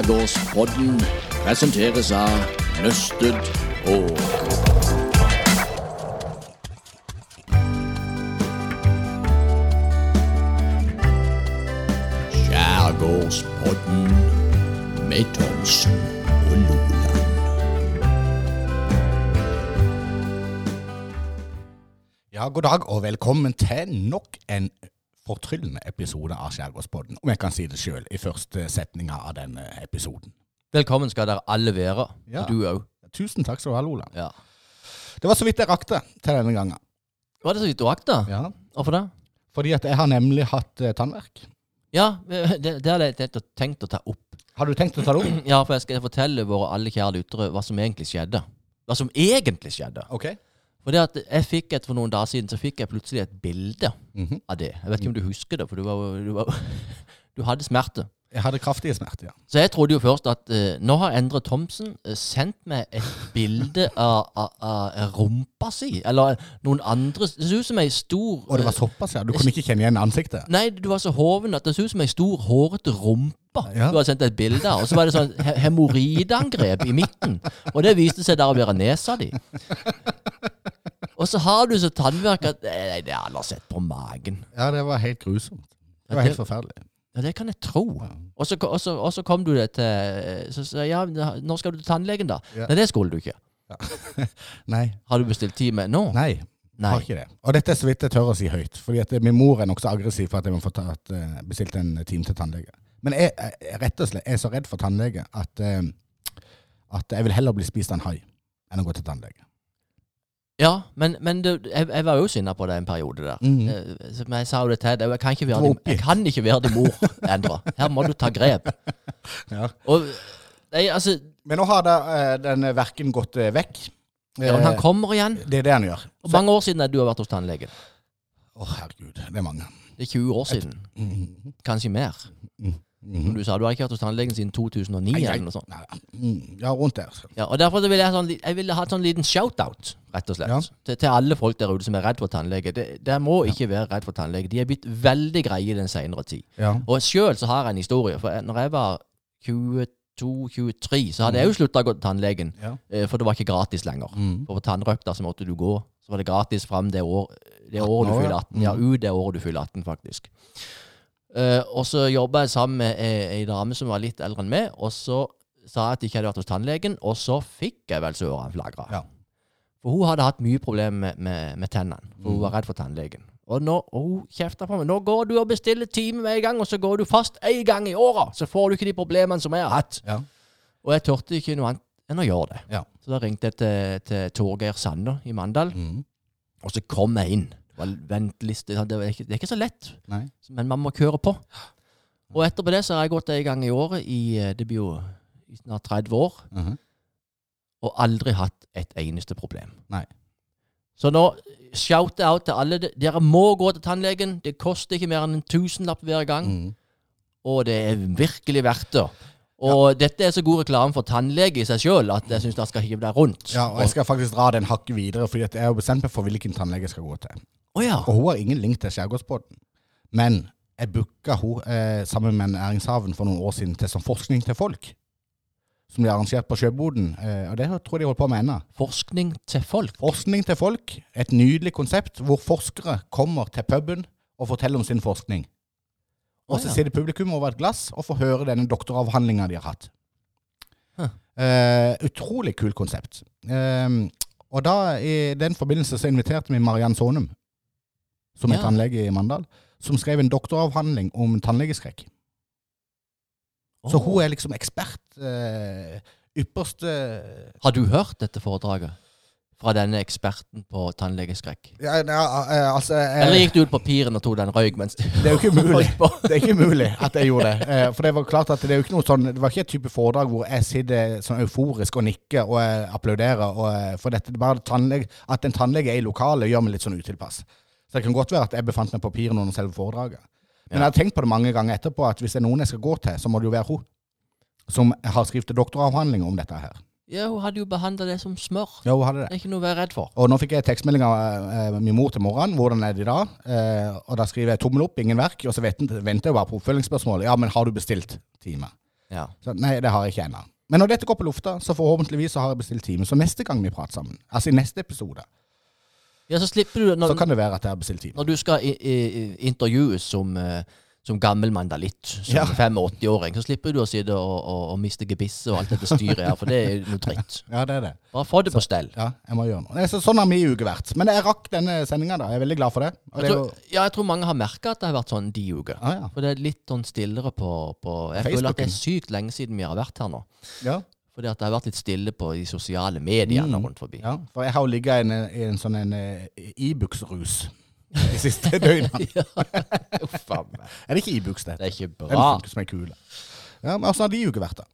Skjærgårdspodden presenteres av Nøsted og Skjærgårdspodden med Thomsen og Loland. Ja, god dag og velkommen til nok en fortryllende episode av Skjærgårdspodden, om jeg kan si det sjøl, i første setninga av denne episoden. Velkommen skal dere alle være. Ja. Og du òg. Tusen takk skal du ha, Ola. Ja. Det var så vidt jeg rakte til denne gangen. Var det så vidt du rakk, det? Ja. Hvorfor det? Fordi at jeg har nemlig hatt eh, tannverk. Ja, det, det hadde jeg tenkt- å ta opp. Har du tenkt å ta det opp? Ja, for jeg skal fortelle våre alle kjære lyttere hva som egentlig skjedde. Hva som egentlig skjedde. Ok. For det at jeg fikk et for noen dager siden, så fikk jeg plutselig et bilde Mhm. av det. Jeg vet ikke om du husker det, for du, var, du, var, du hadde smerte. Jeg hadde kraftige smerter, ja. Så jeg trodde jo først at uh, nå har Endre Thomsen eh, sendt meg et bilde av, av, av rumpa si. Eller noen andre Det så ut som ei stor Og det var såpass, ja. Du kunne ikke kjenne igjen ansiktet? Nei, du var så hoven at det så ut som ei stor, hårete rumpe Ja. du hadde sendt et bilde av. Og så var det sånn he hemoroideangrep i midten. Og det viste seg der å være nesa di. Og så har du så tannverk at Nei, det har alle sett på magen. Ja, det var helt grusomt. Det var helt forferdelig. Ja, det kan jeg tro. Og så, og så, og så kom du det til Så sa ja, når skal du til tannlegen, da? Ja. Nei, det skulle du ikke. Nei. Har du bestilt time nå? Nei. Nei. Har ikke det. Og dette er så vidt jeg tør å si høyt. Fordi at min mor er nokså aggressiv for at jeg må få tatt, eh, bestilt en time til tannlege. Men jeg, jeg rett og slett er så redd for tannlege at, eh, at jeg vil heller bli spist av en hai enn å gå til tannlege. Ja, men, men det, jeg, jeg var jo sinna på det en periode der. Eh, Men jeg sa jo det til deg, jeg kan ikke være, din, kan ikke være din mor, Endre. Her må du ta grep. Ja. Og, nei, altså, Men nå har da, eh, den verken gått eh, vekk. ja, men han kommer igjen. Det er det han gjør. Hvor mange år siden er du har vært hos tannlegen? Å, herregud. Det er mange. Det er 20 år siden. Mhm. Kanskje mer. Mhm. Som du sa, du har ikke vært hos tannlegen siden 2009 Nei, eller noe sånt. Nei, mm, Ja, rundt der. Ja, og Derfor ville jeg, sånn, jeg ville ha et sånn liten shout-out, rett og slett. Ja. Til, til alle folk der ute som er redd for tannlege. Det, Dere må ikke være redd for tannlege. De er blitt veldig greie den senere tid. Ja. Og sjøl så har jeg en historie. For jeg- når jeg var 22-23, så hadde jeg jo slutta å gå til tannlegen. Ja. eh, For det var ikke gratis lenger. Mm. For på tannrøkta så måtte du gå. Så var det gratis fram det, år, det året du fyller 18. Ja, Mm. ut det året du fyller 18, faktisk. Eh, og så jobba jeg sammen med ei, ei dame som var litt eldre enn meg, og så sa jeg at jeg ikke hadde vært hos tannlegen, og så fikk jeg vel så ørene flagra. Ja. For hun hadde hatt mye problemer med, med, med tennene, for hun var redd for tannlegen. Og, nå, og hun kjefta på meg. 'Nå går du og bestiller time med en gang, og så går du fast én gang i året, så får du ikke de problemene som jeg har hatt.' Ja. Og jeg tørte ikke noe annet enn å gjøre det. Ja. Så da ringte jeg til, til Torgeir Sander i Mandal, Mm. og så kom jeg inn. Venteliste. Det, var ikke, det er ikke så lett, Nei. men man må køre på. Og etterpå det så har jeg gått en gang i året i eh, det blir jo i snart 30 år, Mhm. og aldri hatt et eneste problem. Nei. Så nå shout out til alle. Dere må gå til tannlegen. Det koster ikke mer enn en tusenlapp hver gang. Mm. Og det er virkelig verdt det. Og dette er så god reklame for tannlege i seg sjøl at jeg syns det skal hive deg rundt. Ja, og jeg skal faktisk dra den hakket videre, fordi jeg har bestemt meg for hvilken tannlege jeg skal gå til. Oh, ja. Og hun har ingen link til Skjærgårdsbåten. Men jeg booka hun eh, sammen med Næringshaven for noen år siden til sånn forskning til folk. Som de har arrangert på Sjøboden. Eh, og det tror jeg de holder på med ennå. Forskning til folk. Forskning til folk. Et nydelig konsept hvor forskere kommer til puben og forteller om sin forskning. Og så ja. sitter publikum over et glass og får høre denne doktoravhandlinga de har hatt. Huh. Eh, utrolig kult konsept. Uh, og da, i den forbindelse, så inviterte vi Mariann Sonum, som er Ja. tannlege i Mandal, som skrev en doktoravhandling om tannlegeskrekk. Så hun er liksom ekspert. Uh, ypperste Har du hørt dette foredraget? Fra denne eksperten på tannlegeskrekk? ja, ja, eh, altså, eh, Eller gikk du ut papiren og tok den røyk mens du Det er jo ikke mulig. Det er ikke mulig at jeg gjorde det. Eh, For det var klart at det er jo ikke noe sånn Det var ikke et type foredrag hvor jeg sitter sånn euforisk og nikker og jeg applauderer. Og, eh, for dette, det bare tannlege, At en tannlege er i lokalet, gjør meg litt sånn utilpass. Så det kan godt være at jeg befant meg på papiret under selve foredraget. Men jeg har tenkt på det mange ganger etterpå at hvis det er noen jeg skal gå til, så må det jo være hun. Som har skrevet doktoravhandling om dette her. Ja, hun hadde jo behandla det som smør. Ja, hun hadde det. Det er ikke noe å være redd for. Og nå fikk jeg tekstmelding av eh, min mor til morgenen. Hvordan er det i dag? Eh, og da skriver jeg tommel opp, ingen verk. Og så venter, venter jeg bare på oppfølgingsspørsmålet. Ja, men har du bestilt time? Ja. Så nei, det har jeg ikke ennå. Men når dette går på lufta, så forhåpentligvis så har jeg bestilt time. Så neste gang vi prater sammen, altså i neste episode, ja, så slipper du så kan det være at jeg har bestilt time. når du skal i, i, intervjues som, eh, som gammel mandalitt, som Ja. 85-åring, så slipper du å sitte og, og, og miste gebisset og alt dette styret her, for det er noe dritt. Ja, det er det. Bare få det på stell. Ja, jeg må gjøre noe. Så sånn har min uke vært. Men jeg rakk denne sendinga, da. Jeg er veldig glad for det. Jeg det er tror, ja, jeg tror mange har merka at det har vært sånn de uker. ah, ja. For det er litt sånn stillere på, på Jeg føler at det er sykt lenge siden vi har vært her nå. Ja, Fordi at det har vært litt stille på de sosiale mediene Mm. rundt forbi. ja, for jeg har jo ligget i en, en sånn en eh, Ibux-rus de siste døgnene. Uff a meg. Er det ikke Ibux, det? Det er ikke Den bra. funker som ei kule. Ja, men Åssen har de uker vært, da?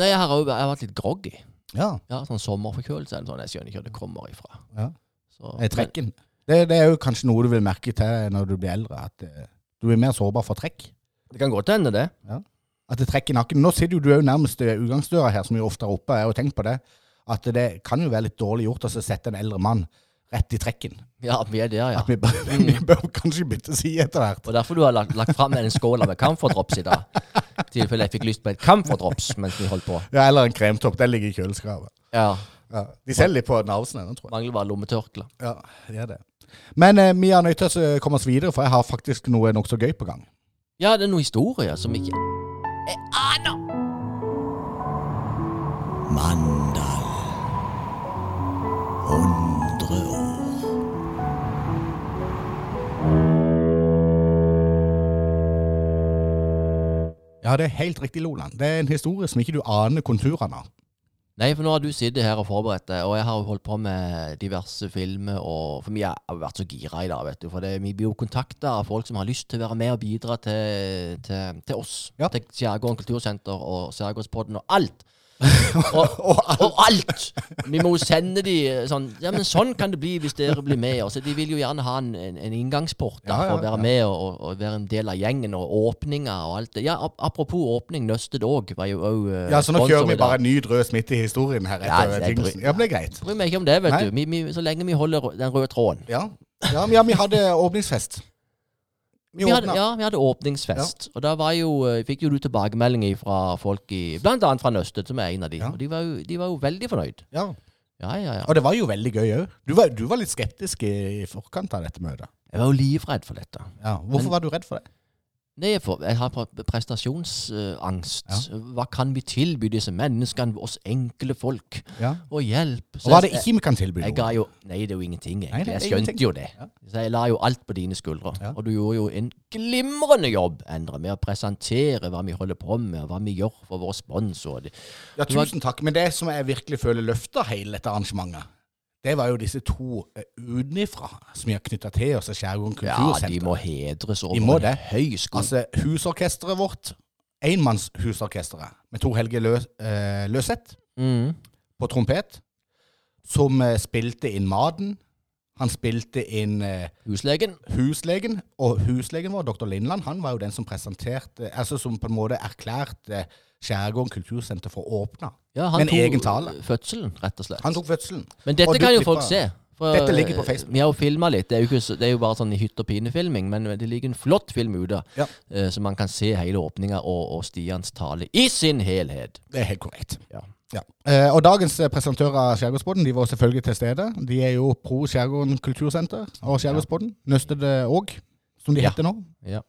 Nei, jeg har, jo- jeg har vært litt groggy. Ja, Ja, sånn sommerforkjølelse eller sånn. Jeg skjønner ikke hvor det kommer ifra. ja. Så, Eh, Trekken. Det, det er jo kanskje noe du vil merke til når du blir eldre. At eh, du er mer sårbar for trekk. Men det kan godt hende, det. At det trekker i nakken. Nå sitter jo du òg nærmest ved utgangsdøra her, som jo ofte er oppe. Jeg har jo tenkt på det. At det kan jo være litt dårlig gjort å så sette en eldre mann rett i trekken. Ja, vi er der, ja. At vi, bør- vi bør kanskje bytte side etter hvert. Og derfor du har lagt, lagt fram den skåla med camfordrops i dag. I tilfelle jeg fikk lyst på et camfordrops mens vi holdt på. Ja, Eller en kremtopp. Den ligger i kjøleskapet. Ja. Ja. De selger litt på Narvesen ennå, tror jeg. Mangler bare lommetørkle. Ja, det er det. Men eh, vi er nødt til å komme oss videre, for jeg har faktisk noe nokså gøy på gang. Ja, det er noe historie som ikke Jeg aner! Mandal. 100 år. Ja, det er helt riktig, Loland. Det er en historie som ikke du aner konturene av. Nei, for nå har du sittet her og forberedt deg, og jeg har jo holdt på med diverse filmer, og for vi har vært så gira i dag, vet du. For det, vi blir jo kontakta av folk som har lyst til å være med og bidra til, til, til oss. Ja. Til Skjærgården kultursenter og Skjærgårdspodden og alt. Og, og alt! Vi må jo sende de sånn Ja, men sånn kan det bli hvis dere blir med. Også. de vil jo gjerne ha en, en, en inngangsport da, for å være med og, og, være en del av gjengen, og åpninger og alt det. Ja, apropos åpning, Nøsted òg var jo òg Ja, Så nå kjører vi bare en ny drøs midt i historien her. Etter ja, det, Ja, men det er greit. bryr meg ikke om det, vet Nei. du. Vi, vi, så lenge vi holder den røde tråden. Ja, ja, ja vi hadde åpningsfest. Vi, Vi hadde, ja, vi hadde åpningsfest. Og da var jo, eh, fikk jo du tilbakemeldinger fra folk i Blant annet fra Nøsted, som er en av de. Ja. Og de var, jo, de var jo veldig fornøyd. Ja. Ja, ja, ja. Og det var jo veldig gøy òg. Du, var- du var litt skeptisk i, i forkant av dette møtet. Jeg var jo livredd for dette. Ja. Hvorfor Men- var du redd for det? Nei, for, jeg har prestasjonsangst. prestasjonsangst. Hva kan vi tilby disse menneskene, oss enkle folk? Ja. Og hjelp. Så Og hva er det ikke vi kan tilby? Jeg ga jo Nei, det er jo ingenting, Jeg, Nei, jeg skjønte ingenting. jo det. Ja. Så jeg la jo alt på dine skuldre. Ja. Og du gjorde jo en glimrende jobb, Endre, med å presentere hva vi holder på med, hva vi gjør for vår sponsor. Ja, tusen takk. Men det som jeg virkelig føler løfter hele dette arrangementet, det var jo disse to utenfra som vi har knytta til oss i Skjærgården Ja, de må hedres over De må en det. høy sko. Altså husorkesteret vårt, enmannshusorkesteret med Tor Helge Lø, eh, Løseth mm. på trompet, som eh, spilte inn maten. Han spilte inn eh, Huslegen. huslegen, og huslegen vår, dr. Lindland, han var jo den som presenterte, altså som på en måte erklærte Skjærgården kultursenter for å åpne. Ja, han Med en tok egen tale. fødselen, rett og slett. Han tok fødselen. Men dette kan jo folk se. For, Dette ligger på eh, Facebook. Vi har jo filma litt. Det er jo, ikke, det er jo bare sånn i hytt og pine-filming, men det ligger en flott film ute, Ja. eh, så man kan se hele åpninga og, og Stians tale i sin helhet. Det er helt korrekt. Ja. Ja. Eh, og dagens presentører av Skjærgårdsbåten de var selvfølgelig til stede. De er jo pro Skjærgården kultursenter og Skjærgårdsbåten. Nøsted òg, som de Ja. heter nå. Ja.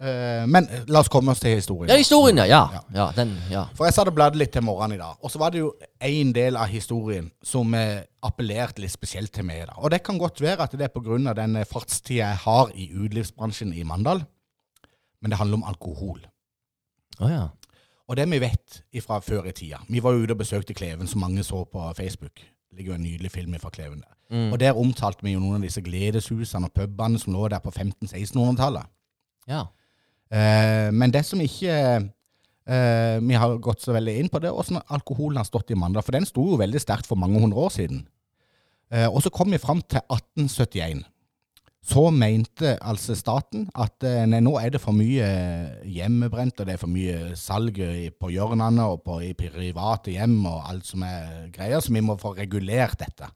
Eh, men la oss komme oss til historien. ja, historien, ja. Ja, den, ja. For jeg satt og bladde litt til morgenen i dag, og så var det jo en del av historien som eh, appellerte litt spesielt til meg. da. Og det kan godt være at det er pga. den eh, fartstida jeg har i utelivsbransjen i Mandal, men det handler om alkohol. Oh, ja. Og det vi vet fra før i tida Vi var jo ute og besøkte Kleven, som mange så på Facebook. Det ligger jo en nydelig film fra Kleven der. Mm. Og der omtalte vi jo noen av disse gledeshusene og pubene som lå der på 1500-1600-tallet. ja. Eh, men det som ikke eh, vi har gått så veldig inn på, det er hvordan alkoholen har stått i mandag. For den sto jo veldig sterkt for mange hundre år siden. Eh, og så kom vi fram til 1871. Så mente altså staten at nei, nå er det for mye hjemmebrent, og det er for mye salg på hjørnene og på, i private hjem og alt som er greier, så vi må få regulert dette.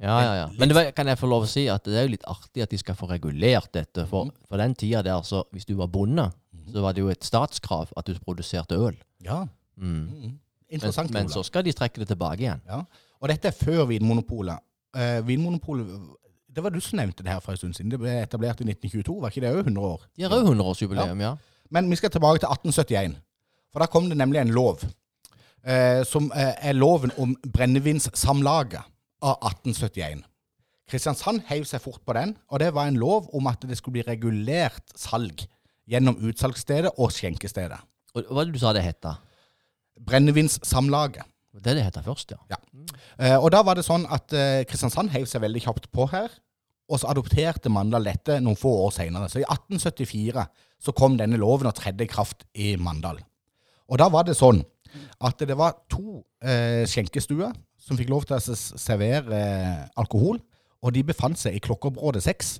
Ja, ja, ja. Men det var, kan jeg få lov å si at det er jo litt artig at de skal få regulert dette. For, for den tida der, så hvis du var bonde, så var det jo et statskrav at du produserte øl. Ja. Mm. Men, Interessant. men Ola. så skal de trekke det tilbake igjen. Ja. Og dette er før Vinmonopolet. Uh, Vinmonopolet Det var du som nevnte det her for en stund siden. Det ble etablert i 1922, var ikke det òg 100 år? De har òg 100-årsjubileum, ja. Men vi skal tilbake til 1871. For da kom det nemlig en lov. Uh, som uh, er loven om brennevinssamlaget av 1871. Kristiansand heiv seg fort på den, og det var en lov om at det skulle bli regulert salg gjennom utsalgsstedet og skjenkestedet. Og Hva var det du sa det het? da? Brennevinssamlaget. Det det heter først, ja. Eh, og da var det sånn at eh, Kristiansand heiv seg veldig kjapt på her, og så adopterte Mandal dette noen få år senere. Så i 1874 så kom denne loven og tredde i kraft i Mandal. Og da var det sånn at det var to eh, skjenkestuer som fikk lov til å servere eh, alkohol, og de befant seg i klokkeområdet 6.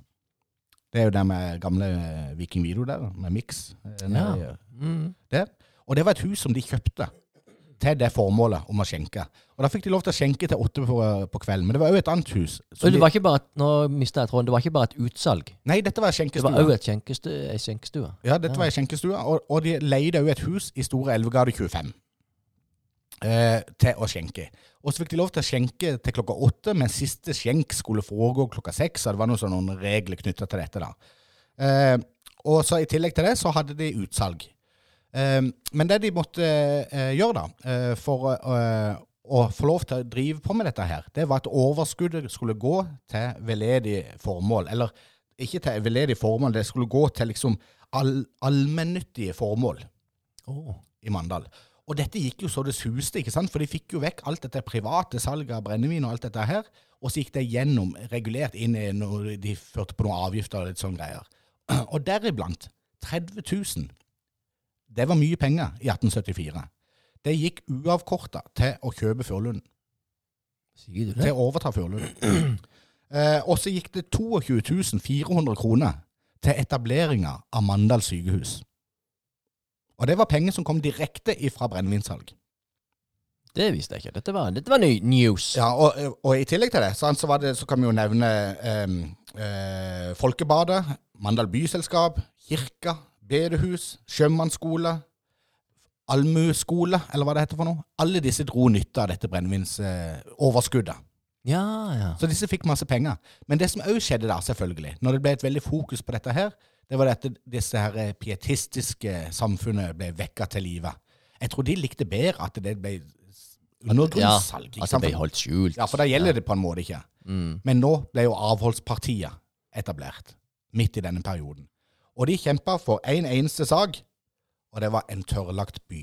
Det er jo der med gamle eh, Viking Video der, med Mix. eh, Ja. Mm. Og det var et hus som de kjøpte til det formålet om å skjenke. Og da fikk de lov til å skjenke til åtte på, på kvelden. Men det var òg et annet hus. Så det var ikke bare et, nå mistet jeg tråden, det var ikke bare et utsalg. Nei, dette var ei Det var skjenkestue. òg skjenkestue, ei skjenkestue. Ja, dette var ei skjenkestue, og, og de leide òg et hus i Store Elvegade 25 eh, til å skjenke. Og så fikk de lov til å skjenke til klokka åtte, men siste skjenk skulle foregå klokka seks. Så det var noen sånne regler knytta til dette. da. Eh, og så I tillegg til det så hadde de utsalg. Eh, men det de måtte eh, gjøre da, eh, for eh, å få lov til å drive på med dette, her, det var at overskuddet skulle gå til veldedig formål. Eller ikke til veldedig formål, det skulle gå til liksom all, allmennyttige formål Oh. i Mandal. Og dette gikk jo så det suste, ikke sant? for de fikk jo vekk alt dette private salget av brennevin og alt dette her, og så gikk det gjennom, regulert inn i noe, de førte på noen avgifter og litt sånne greier. Og deriblant 30 000. Det var mye penger i 1874. Det gikk uavkorta til å kjøpe Førlunden, Sier du til å overta Førlunden. Eh, og så gikk det 22 400 kroner til etableringa av Mandal sykehus. Og det var penger som kom direkte ifra brennevinsalg. Det visste jeg ikke. Dette var, dette var ny news. Ja, og, og i tillegg til det, så, var det, så kan vi jo nevne eh, eh, Folkebadet, Mandal byselskap, kirka, bedehus, sjømannsskole, allmueskole, eller hva det heter for noe. Alle disse dro nytte av dette brennevinsoverskuddet. Ja, ja. Så disse fikk masse penger. Men det som òg skjedde da, selvfølgelig, når det ble et veldig fokus på dette her, det var at disse her eh, pietistiske samfunnet ble vekka til live. Jeg tror de likte bedre at det ble undergrunnssalg. Ja, At det ble holdt skjult. Ja, for da gjelder det på en måte ikke. Mm. Men nå ble jo avholdspartiet etablert, midt i denne perioden. Og de kjempa for én en eneste sak, og det var en tørrlagt by.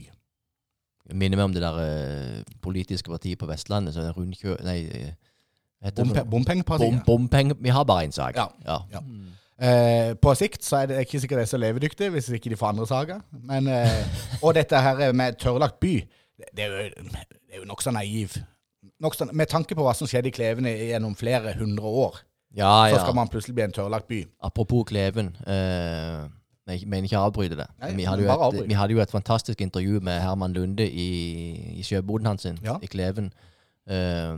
Jeg minner meg om det der eh, politiske partiet på Vestlandet. Så det er rundkjø... Nei, eh, Bompe bompengepartiet. Bom, bompenge... Vi har bare én sak. Ja, ja. ja. Eh, på sikt så er det ikke sikkert det er så levedyktig, hvis ikke de får andre saker. Men, eh, og dette her med tørrlagt by, det, det er jo, det er jo nokså naiv. Nokså, med tanke på hva som skjedde i Klevene gjennom flere hundre år, ja, så skal man plutselig bli en tørrlagt by. Apropos Kleven. Eh, jeg mener ikke å avbryte det. Nei, vi, hadde jo et, vi hadde jo et fantastisk intervju med Herman Lunde i, i sjøboden hans Ja. i Kleven. Eh,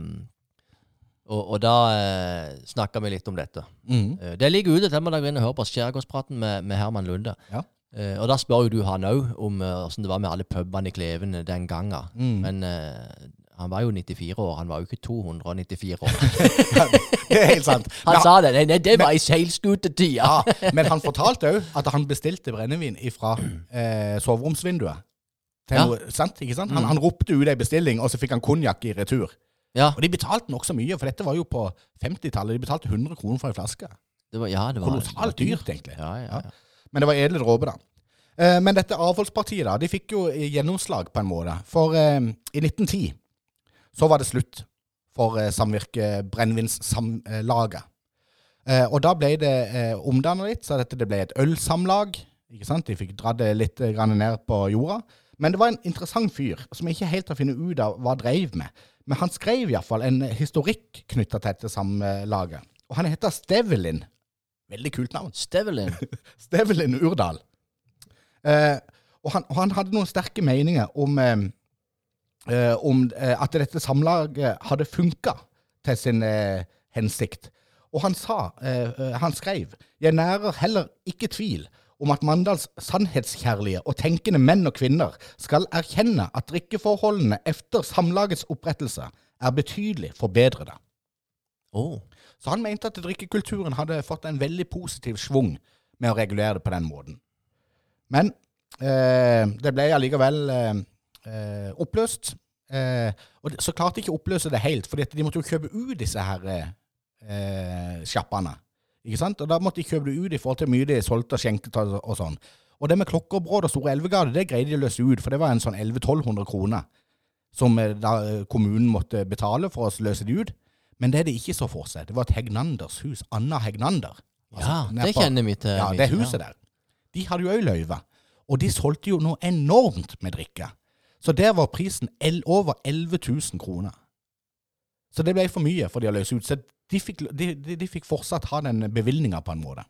og, og da eh, snakka vi litt om dette. Mm. Eh, det ligger ute, til må dere inn og høre på. Skjærgårdspraten med, med Herman Lunde. Ja. Eh, og da spør jo du han òg om åssen det var med alle pubene i Kleven den gangen. Mm. Men eh, han var jo 94 år, han var jo ikke 294 år. det er helt sant. Han ja. sa det! Nei, nei det var i seilskutetida! Ja, men han fortalte òg at han bestilte brennevin fra eh, soveromsvinduet. Noe, sant? Sant? Han, han ropte ut ei bestilling, og så fikk han konjakk i retur. Ja, Og de betalte nokså mye, for dette var jo på 50-tallet. De betalte 100 kroner for ei flaske. det var, ja, det var Kolossalt dyrt, egentlig. Ja, ja, ja. Men det var edel dråpe, da. Eh, men dette avholdspartiet da, de fikk jo gjennomslag på en måte. For eh, i 1910 så var det slutt for eh, samvirke Brennevinssamlaget. Eh, og da ble det eh, omdannet litt, så dette det ble et ølsamlag. Ikke sant? De fikk dratt det litt eh, grann ned på jorda. Men det var en interessant fyr som ikke helt har funnet ut av hva dreiv med. Men han skrev iallfall en historikk knytta til dette samlaget. Og han heter Stevelin. Veldig kult navn. Stevelin. Stevelin Urdal. Eh, og, han, og han hadde noen sterke meninger om, eh, eh, om eh, at dette samlaget hadde funka til sin eh, hensikt. Og han sa, eh, han skrev, jeg nærer heller ikke tvil om at Mandals sannhetskjærlige og tenkende menn og kvinner skal erkjenne at drikkeforholdene etter samlagets opprettelse er betydelig forbedrede. Oh. Så han mente at drikkekulturen hadde fått en veldig positiv svung med å regulere det på den måten. Men eh, det ble allikevel eh, eh, oppløst. Eh, og så klarte de ikke å oppløse det helt, for de måtte jo kjøpe ut disse her eh, sjappene. Ikke sant? Og da måtte de kjøpe det ut i forhold til mye de solgte og skjenket og, sånn. Og det med klokkerbråd og Store Elvegade, det greide de å løse ut, for det var en sånn 1100-1200 kroner som eh, da eh, kommunen måtte betale for å løse det ut. Men det de ikke så for seg, det var et Hegnanders hus. Anna Hegnander. Ja, det kjenner vi til. Ja, det huset der. De hadde jo òg løyve. Og de solgte jo noe enormt med drikke. Så der var prisen over 11 000 kroner. Så det ble for mye for de å løse ut. Så de fikk, de, de, de fikk fortsatt ha den bevilgninga på en måte.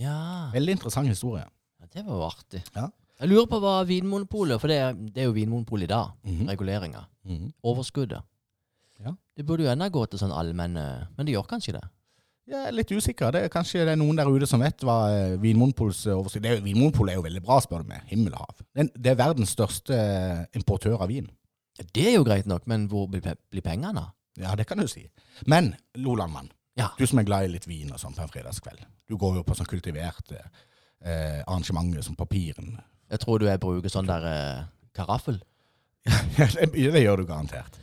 Ja, Veldig interessant historie. ja, det var jo artig. Ja. Jeg lurer på hva Vinmonopolet For det er, det er jo Vinmonopolet i dag. Mhm. Reguleringa. Mhm. Overskuddet. Ja. Det burde jo ennå gå til sånn allmenne Men det gjør kanskje det? Jeg er litt usikker. Det er Kanskje det er noen der ute som vet hva eh, Vinmonopols eh, overskudd det er. jo- Vinmonopolet er jo veldig bra, spør du meg. Himmel og hav. Den- Det er verdens største eh, importør av vin. Ja, Det er jo greit nok, men hvor blir, pe- blir pengene? Ja, det kan du si. Men Lolandmann, Ja. du som er glad i litt vin og sånn på en fredagskveld. Du går jo på sånn kultiverte eh, arrangementer som Papiren. Jeg tror du jeg bruker sånn der eh, karaffel. det, det gjør du garantert.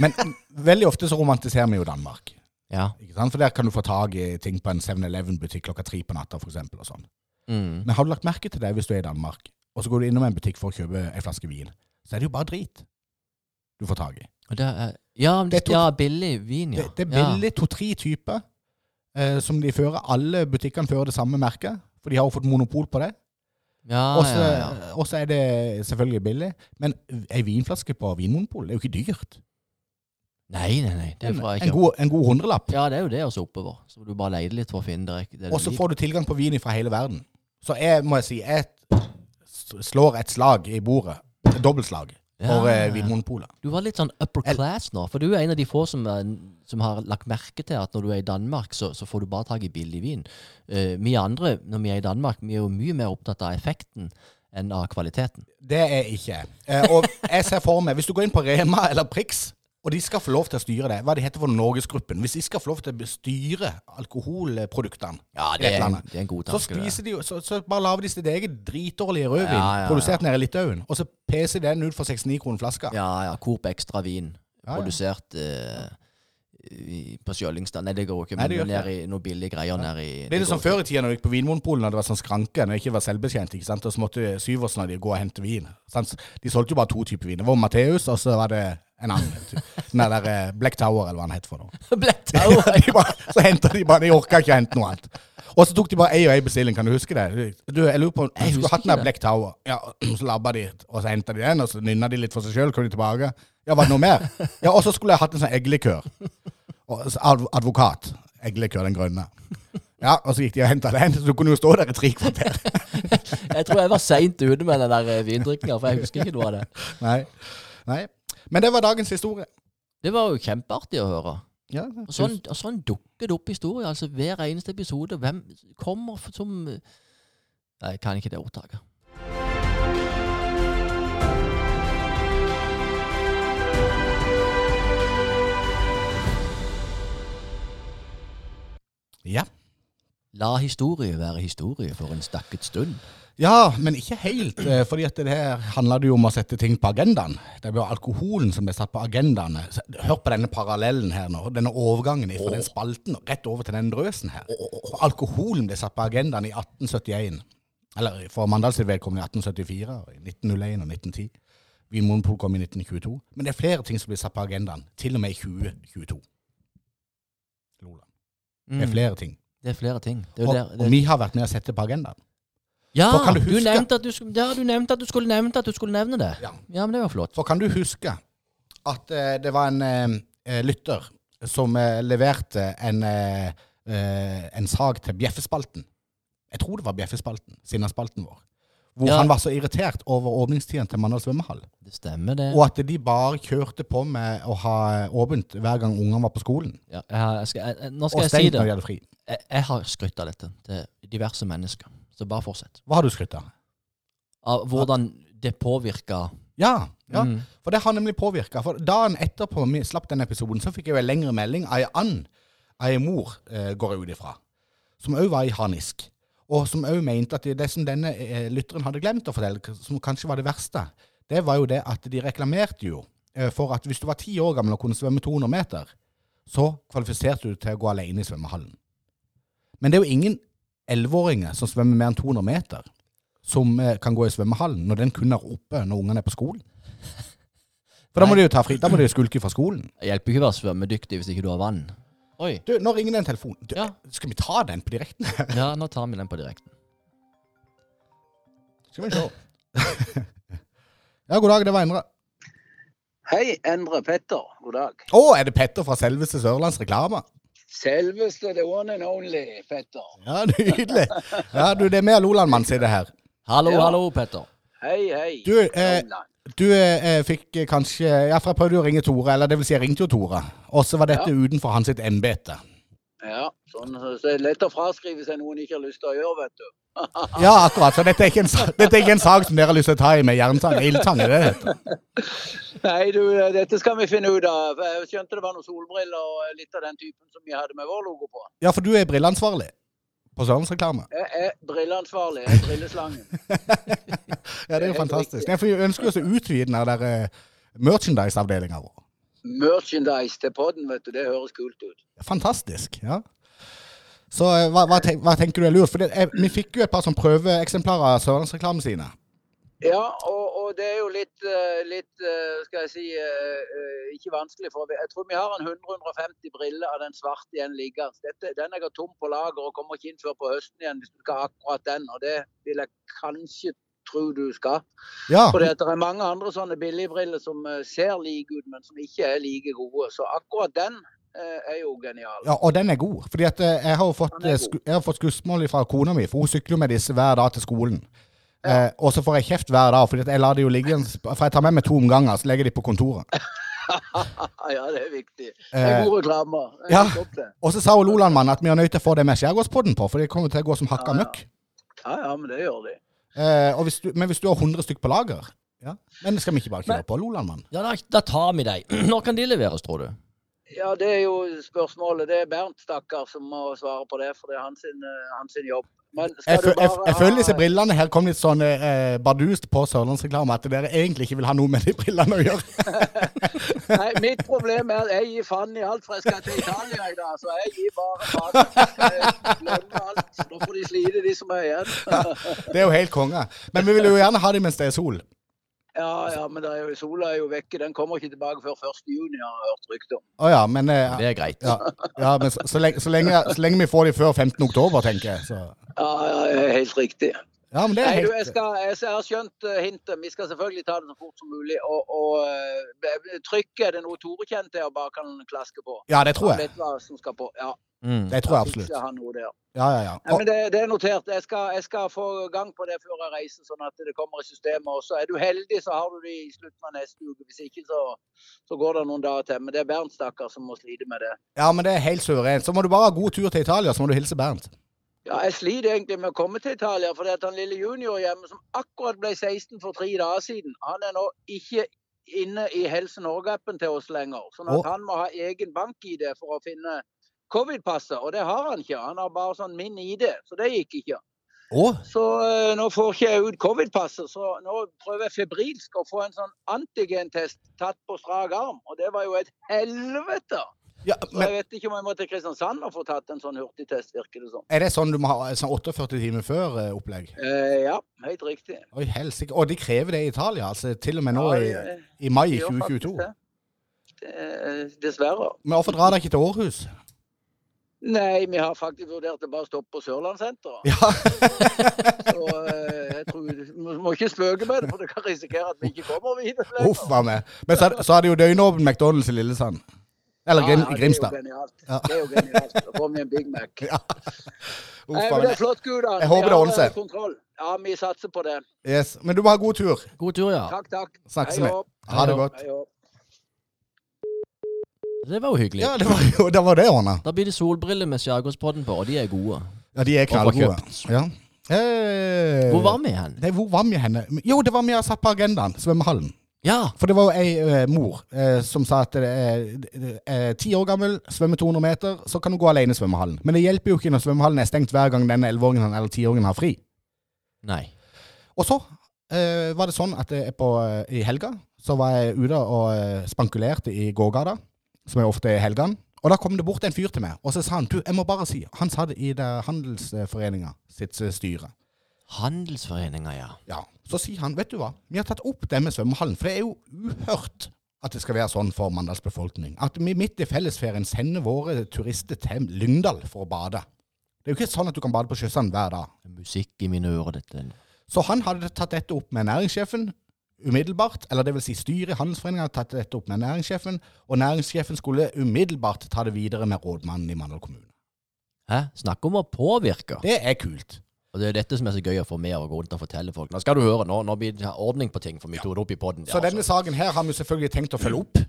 Men veldig ofte så romantiserer vi jo Danmark. Ja. Ikke sant? For der kan du få tak i ting på en 7-Eleven-butikk klokka tre på natta, og sånn. Mm. Men har du lagt merke til det hvis du er i Danmark, og så går du innom en butikk for å kjøpe ei flaske vin, så er det jo bare drit du får tak i. Er, ja, Det det, er to- ja, billig vin, ja. Det, det er billig to-tre typer eh, som de fører. Alle butikkene fører det samme merket, for de har jo fått monopol på det. Ja, Og så ja, ja. er det selvfølgelig billig. Men ei vinflaske på Vinmonopolet er jo ikke dyrt. Nei, nei, nei. En, en, god, en god hundrelapp. Ja, det er jo det også oppover. Så du bare leide litt for å finne det, det Og så får du tilgang på vin fra hele verden. Så jeg må jeg si, jeg slår et slag i bordet. Et dobbeltslag for Ja. eh, Vinmonopolet. Du var litt sånn upper class nå, for du er en av de få som, er- som har lagt merke til at når du er i Danmark, så, så får du bare tak i billig vin. Uh, vi andre, når vi er i Danmark, vi er jo mye mer opptatt av effekten enn av kvaliteten. Det er ikke. Eh, og jeg ser for meg, hvis du går inn på Rema eller Prix, og de skal få lov til å styre det, hva det heter for Norgesgruppen, hvis de skal få lov til å styre alkoholproduktene Ja, det er, landet, det er en god tanke. så, spiser de, så, så bare lager de sitt eget dritdårlige rødvin, Ja, ja, ja. produsert nede i Litauen, og så peser de den ut for 69 kroner flaska. Ja, ja. Coop Extra vin. Ja, ja. Produsert eh, i, på Sjøllingstad. Nei, det går ikke. Nei, Men det gjør ned i noen billige greier ned i Blir det som før i tida når du gikk på Vinmonopolet når det var sånn skranke, når jeg ikke var selvbetjent, ikke sant? og så måtte Syversen og de gå og hente vin. Sant? De solgte jo bare to typer vin. Det var Matteus, og så var det en annen. typ. Den der eh, Black Tower, eller hva den het for noe. Black Tower. de bare, så henta de bare De orka ikke å hente noe annet. Og så tok de bare ei og ei bestilling, kan du huske det? Du, jeg lurer på Jeg skulle hatt den der Black Tower. Ja, Så labba de, og så henta de den, og så nynna de litt for seg sjøl, kom de tilbake. Ja, var det noe mer? Ja, og så skulle jeg hatt en sånn eggelikør. Adv- Advokat. Eggelikør, den grønne. Ja, og så gikk de og henta den, så du kunne jo stå der i tre kvarter. Jeg tror jeg var seint ute med den der eh, vindrikkinga, for jeg husker ikke noe av det. Nei. Nei. Men det var dagens historie. Det var jo kjempeartig å høre. Ja, Og sånn, og sånn dukker det opp historier. Altså hver eneste episode. Hvem kommer som Nei, jeg kan ikke det ordtaket. ja. La historie være historie for en stakket stund. Ja, men ikke helt. eh, fordi at det her handler det jo om å sette ting på agendaen. Det var alkoholen som ble satt på agendaen. Hør på denne parallellen her nå. Denne overgangen fra den spalten og rett over til den drøsen her. For alkoholen ble satt på agendaen i 1871. Eller for Mandals vedkommende i 1874, i 1901 og 1910. Vinmonopolet kom i 1922. Men det er flere ting som blir satt på agendaen, til og med i 2022. Lola. Det er Mm. flere ting. Det er flere ting. Det er Og, der, og vi har vært med å sette på agendaen. Ja, For kan du du, nevnte at du, ja, du nevnte at du skulle nevne at du skulle nevne det. Ja. Ja, men det var flott. For kan du huske at eh, det var en eh, eh, lytter som eh, leverte en, eh, eh, en sak til Bjeffespalten? Jeg tror det var Bjeffespalten, Sinnaspalten vår. Hvor Ja. han var så irritert over åpningstiden til Mandal svømmehall. Det stemmer, det. Og at de bare kjørte på med å ha åpent hver gang ungene var på skolen. Ja, jeg, skal, jeg, nå skal Og jeg si det. når de hadde fri. Jeg, jeg har skrytt av dette til diverse mennesker. Så bare fortsett. Hva har du skrytt av? Av hvordan det påvirka Ja, ja. Mm. For det har nemlig påvirka. For dagen etterpå vi slapp den episoden, så fikk jeg en lengre melding av ei and, ei mor, eh, går jeg ut ifra, som òg var i harnisk. Og som òg mente at det, det som denne eh, lytteren hadde glemt å fortelle, som kanskje var det verste, det var jo det at de reklamerte jo eh, for at hvis du var ti år gammel og kunne svømme 200 meter, så kvalifiserte du til å gå alene i svømmehallen. Men det er jo ingen elleveåringer som svømmer mer enn 200 meter, som eh, kan gå i svømmehallen når den kun er oppe når ungene er på skolen. For da må de jo ta fri, da må de jo skulke fra skolen. Det hjelper ikke å være svømmedyktig hvis ikke du har vann. Oi. Du, nå ringer det en telefon. Du, Ja. Skal vi ta den på direkten? Ja, nå tar vi den på direkten. Skal vi se. ja, god dag, det var Endre. Hei, Endre Petter. God dag. Å, er det Petter fra selveste Sørlands Reklame? Selveste the one and only Petter. Ja, nydelig. Ja, du, det er med Lolandmann sitter her. Hallo, Ja. hallo, Petter. Hei, hei. Du, eh, Du eh, fikk eh, kanskje Ja, for jeg prøvde å ringe Tore, eller det vil si jeg ringte jo Tore. Og så var dette utenfor hans sitt embete. Ja, sånn, så det er lett å fraskrive seg noe en ikke har lyst til å gjøre, vet du. Ja, akkurat. Så dette er en, dette er ikke en sak som dere har lyst til å ta i med jerntang. Ildtang er det det heter. Nei, du, dette skal vi finne ut av. Jeg skjønte det var noen solbriller og litt av den typen som vi hadde med vår logo på. Ja, for du er brilleansvarlig på Sørlandsreklame. Jeg er brilleansvarlig. Jeg er brilleslangen. Ja, det er jo fantastisk. Nei, for Vi ønsker oss å utvide den der eh, merchandise-avdelinga vår. Merchandise til podden, vet du. Det høres kult ut. Fantastisk. ja. Så eh, hva, hva, tenk, hva tenker du er lurt? For det, jeg, vi fikk jo et par sånn prøveeksemplarer av Sørlandsreklamen sine. Ja, og, og det er jo litt, eh, litt eh, skal jeg si, eh, eh, ikke vanskelig. For jeg tror vi har en 100-150 briller av den svarte igjen liggende. Den er har tom på lager og kommer ikke inn før på høsten igjen hvis du skal ha akkurat den. Og det vil jeg kanskje tro du skal. Ja, For det er mange andre sånne billigbriller som eh, ser like ut, men som ikke er like gode. Så akkurat den eh, er jo genial. ja, og den er god. Fordi at eh, jeg har fått, jeg har fått skussmål fra kona mi, for hun sykler med disse hver dag til skolen. Eh, og så får jeg kjeft hver dag, at jeg lar det jo ligge For jeg tar med meg to omganger, så legger de på kontoret. ja, det er viktig. Det er god reklame. Ja. Og så sa hun Lolandmann at vi er nødt til å få det med Skjærgårdspodden på, for det kommer til å gå som hakka Ja, ja. møkk. Ja, ja, men det gjør de. Eh, og hvis du, men hvis du har 100 stykk på lager ja. Men skal vi ikke bare kjøre på Lolandmann? Ja, da, da tar vi deg. Når kan de leveres, tror du? Ja, det er jo spørsmålet. Det er Bernt, stakkar, som må svare på det, for det er hans, eh, hans jobb. Jeg, fø- jeg, jeg føler disse brillene her kom litt sånn eh, bardust på Sørlandsreklame, at dere egentlig ikke vil ha noe med de brillene å gjøre. Nei, mitt problem er at jeg gir faen i alt, for jeg skal til Italia i dag. Så jeg gir bare faen. Jeg Glemmer alt. Nå får de slite, de som er igjen. Det er jo helt konge. Men vi vil jo gjerne ha dem mens det er sol. Ja, ja, men det er jo, sola er jo vekke. Den kommer ikke tilbake før 1. juni, har jeg hørt rykte om. Oh, ja, men, eh, Det er greit. ja, ja, men så, så, lenge, så, lenge, så lenge vi får de før 15. oktober, tenker jeg. Så. Ja, ja, helt riktig. Ja, men det er Nei, du, jeg, skal, jeg, jeg har skjønt eh, hintet. Vi skal selvfølgelig ta det så fort som mulig. Og, og eh, trykket, er det noe Tore kjente jeg og bare kan klaske på? Ja, det tror jeg. vet hva som skal på. Ja, Mm. Det tror jeg absolutt. han noe der. Ja, ja, ja. Nei, Og, men det, det er notert. Jeg skal, jeg skal få gang på det før jeg reiser, sånn at det kommer i systemet. Og så er du heldig, så har du det i slutten av neste uke. Hvis ikke, så, så går det noen dager til. Men det er Bernt, stakkar, som må slite med det. ja, men det er helt suverent. Så må du bare ha god tur til Italia, så må du hilse Bernt. Ja, jeg sliter egentlig med å komme til Italia, det at han lille junior hjemme, som akkurat ble 16 for tre dager siden, han er nå ikke inne i Helse Norge-appen til oss lenger. Sånn at han må ha egen bank-ID for å finne covid-passet, og det har han ikke. Han har bare sånn min ID, så det gikk ikke. Oh. Så uh, nå får ikke jeg ut covid-passet, så nå prøver jeg febrilsk å få en sånn antigentest tatt på strak arm, og det var jo et helvete. Ja, men jeg vet ikke om jeg må til Kristiansand og få tatt en sånn hurtigtest, virker det som. er det sånn du må ha sånn 48 timer før eh, opplegg? Eh, ja, helt riktig. Oi, helsike. Og de krever det i Italia, altså til og med nå i, i mai det gjør faktisk 2022. det. Det- Dessverre. Men hvorfor drar dere ikke til Århus? Nei, vi har faktisk vurdert å bare stoppe på Sørlandssenteret. Ja. Så eh, jeg tror Vi må ikke spøke med det, for det kan risikere at vi ikke kommer videre. Uff. Men så, så det jo døgnåpen McDonald's i Lillesand. Eller Grim, Ja, ja, Grimstad. Det er jo genialt. Ja. Det er jo genialt. Da får vi en Big Mac. Ja. Uf, Nei, men det er flott, gutter. Jeg håper det har, ordner seg. eh, Ja, vi satser på det. Yes. Men du må ha god tur. God tur, ja. Takk, takk. Snakkes med. vi. Ha det godt. Hei. Det var jo hyggelig. Ja, det var jo det var det ordna. Da blir det solbriller med Skjærgårdspodden på, og de er gode. Ja, de er få knallgode. Ja. Hey. Hvor var vi hen? Nei, hvor var vi henne? Jo, det var vi har satt på agendaen. Svømmehallen. Ja. For det var jo ei eh, mor eh, som sa at eh, eh, ti år gammel, svømmer 200 meter, så kan du gå alene i svømmehallen. Men det hjelper jo ikke når svømmehallen er stengt hver gang denne 11-åringen eller 10-åringen har fri. Nei. Og så eh, var det sånn at på, eh, i helga så var jeg ute og eh, spankulerte i gågata, som jeg ofte er i helgene. Og da kom det bort en fyr til meg, og så sa han du, jeg må bare si Han sa det i det Handelsforeninga sitt eh, styre. Handelsforeninga, ja. Ja, Så sier han, vet du hva, vi har tatt opp det med svømmehallen, for det er jo uhørt at det skal være sånn for Mandals befolkning. At vi midt i fellesferien sender våre turister til Lyngdal for å bade. Det er jo ikke sånn at du kan bade på Sjøsand hver dag. Musikk i mine ører, dette. Så han hadde tatt dette opp med næringssjefen umiddelbart, eller det vil si styret i Handelsforeningen hadde tatt dette opp med næringssjefen, og næringssjefen skulle umiddelbart ta det videre med rådmannen i Mandal kommune. Hæ? Snakk om å påvirke. Det er kult. Og det er dette som er så gøy å få med og gå rundt og fortelle folk. Nå skal du høre, nå, nå blir det ordning på ting, for vi tok det opp i poden. Så denne saken her har vi selvfølgelig tenkt å følge opp.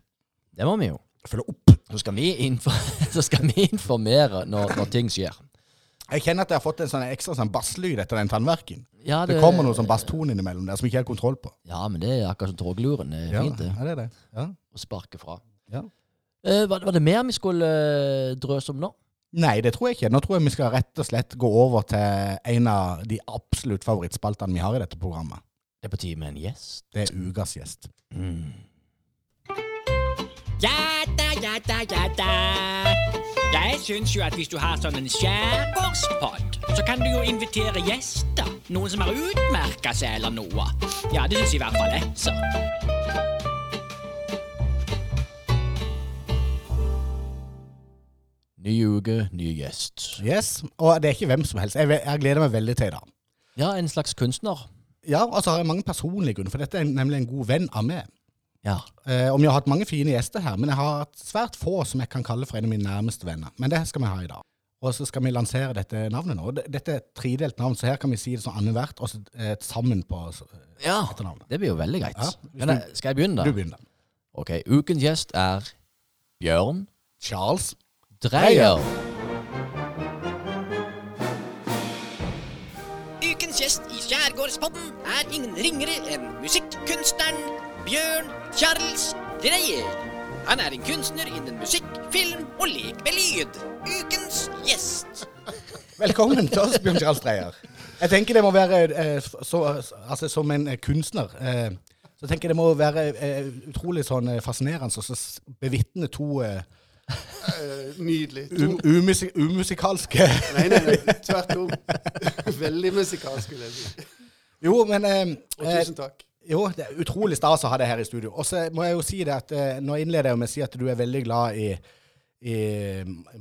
Det må vi jo. Følge opp. Så skal vi, så skal vi informere når, når ting skjer. Jeg kjenner at jeg har fått en sånn ekstra sånn basslyd etter den tannverken. Ja, Det kommer noe sånn basstone innimellom der som ikke har kontroll på. Ja, men det er akkurat som togluren. Det er Ja, fint, det. ja, det er det. Ja. Å sparke fra. Ja. Uh, var, var det mer vi skulle uh, drøse om nå? Nei, det tror jeg ikke. Nå tror jeg vi skal rett og slett gå over til en av de absolutt favorittspaltene vi har i dette programmet. Det er på tide med en gjest. Det er ukas gjest. Mm. Ja da, ja da, ja da. Jeg syns jo at hvis du har sånn en skjærgårdspod, så kan du jo invitere gjester. Noen som har utmerka seg eller noe. Ja, det syns i hvert fall jeg, så. Ny uke, ny gjest. Yes, Og det er ikke hvem som helst. Jeg, jeg gleder meg veldig til dag. Ja, en slags kunstner. Ja, og så har jeg mange personlige grunner, for dette er nemlig en god venn av meg. Ja. Eh, og vi har hatt mange fine gjester her, men jeg har hatt svært få som jeg kan kalle for en av mine nærmeste venner. Men det skal vi ha i dag. Og så skal vi lansere dette navnet nå. Dette er et tredelt navn, så her kan vi si det sånn annethvert, og så eh, sammen på ja. etternavnet. Det blir jo veldig greit. Ja, Men, jeg, skal jeg begynne, da? Du begynner. Ok, ukens gjest er Bjørn Charles. Dreyer. Ukens gjest i Skjærgårdspodden er ingen ringere enn musikkunstneren Bjørn Charles Dreyer. Han er en kunstner innen musikk, film og lek med lyd. Ukens gjest. Velkommen til oss, Bjørn Charles Dreyer. Jeg tenker det må være eh, så, Altså, som en eh, kunstner eh, så tenker jeg det må være eh, utrolig sånn fascinerende å bevitne to Eh, Nydelig. um, umusi umusikalske Nei, nei, nei, tvert om. Veldig musikalske. Jo, men eh, Og eh, tusen takk. Jo, det er utrolig stas å ha deg her i studio. Og så må jeg jo si det at eh, Nå innleder jeg med å si at du er veldig glad i, i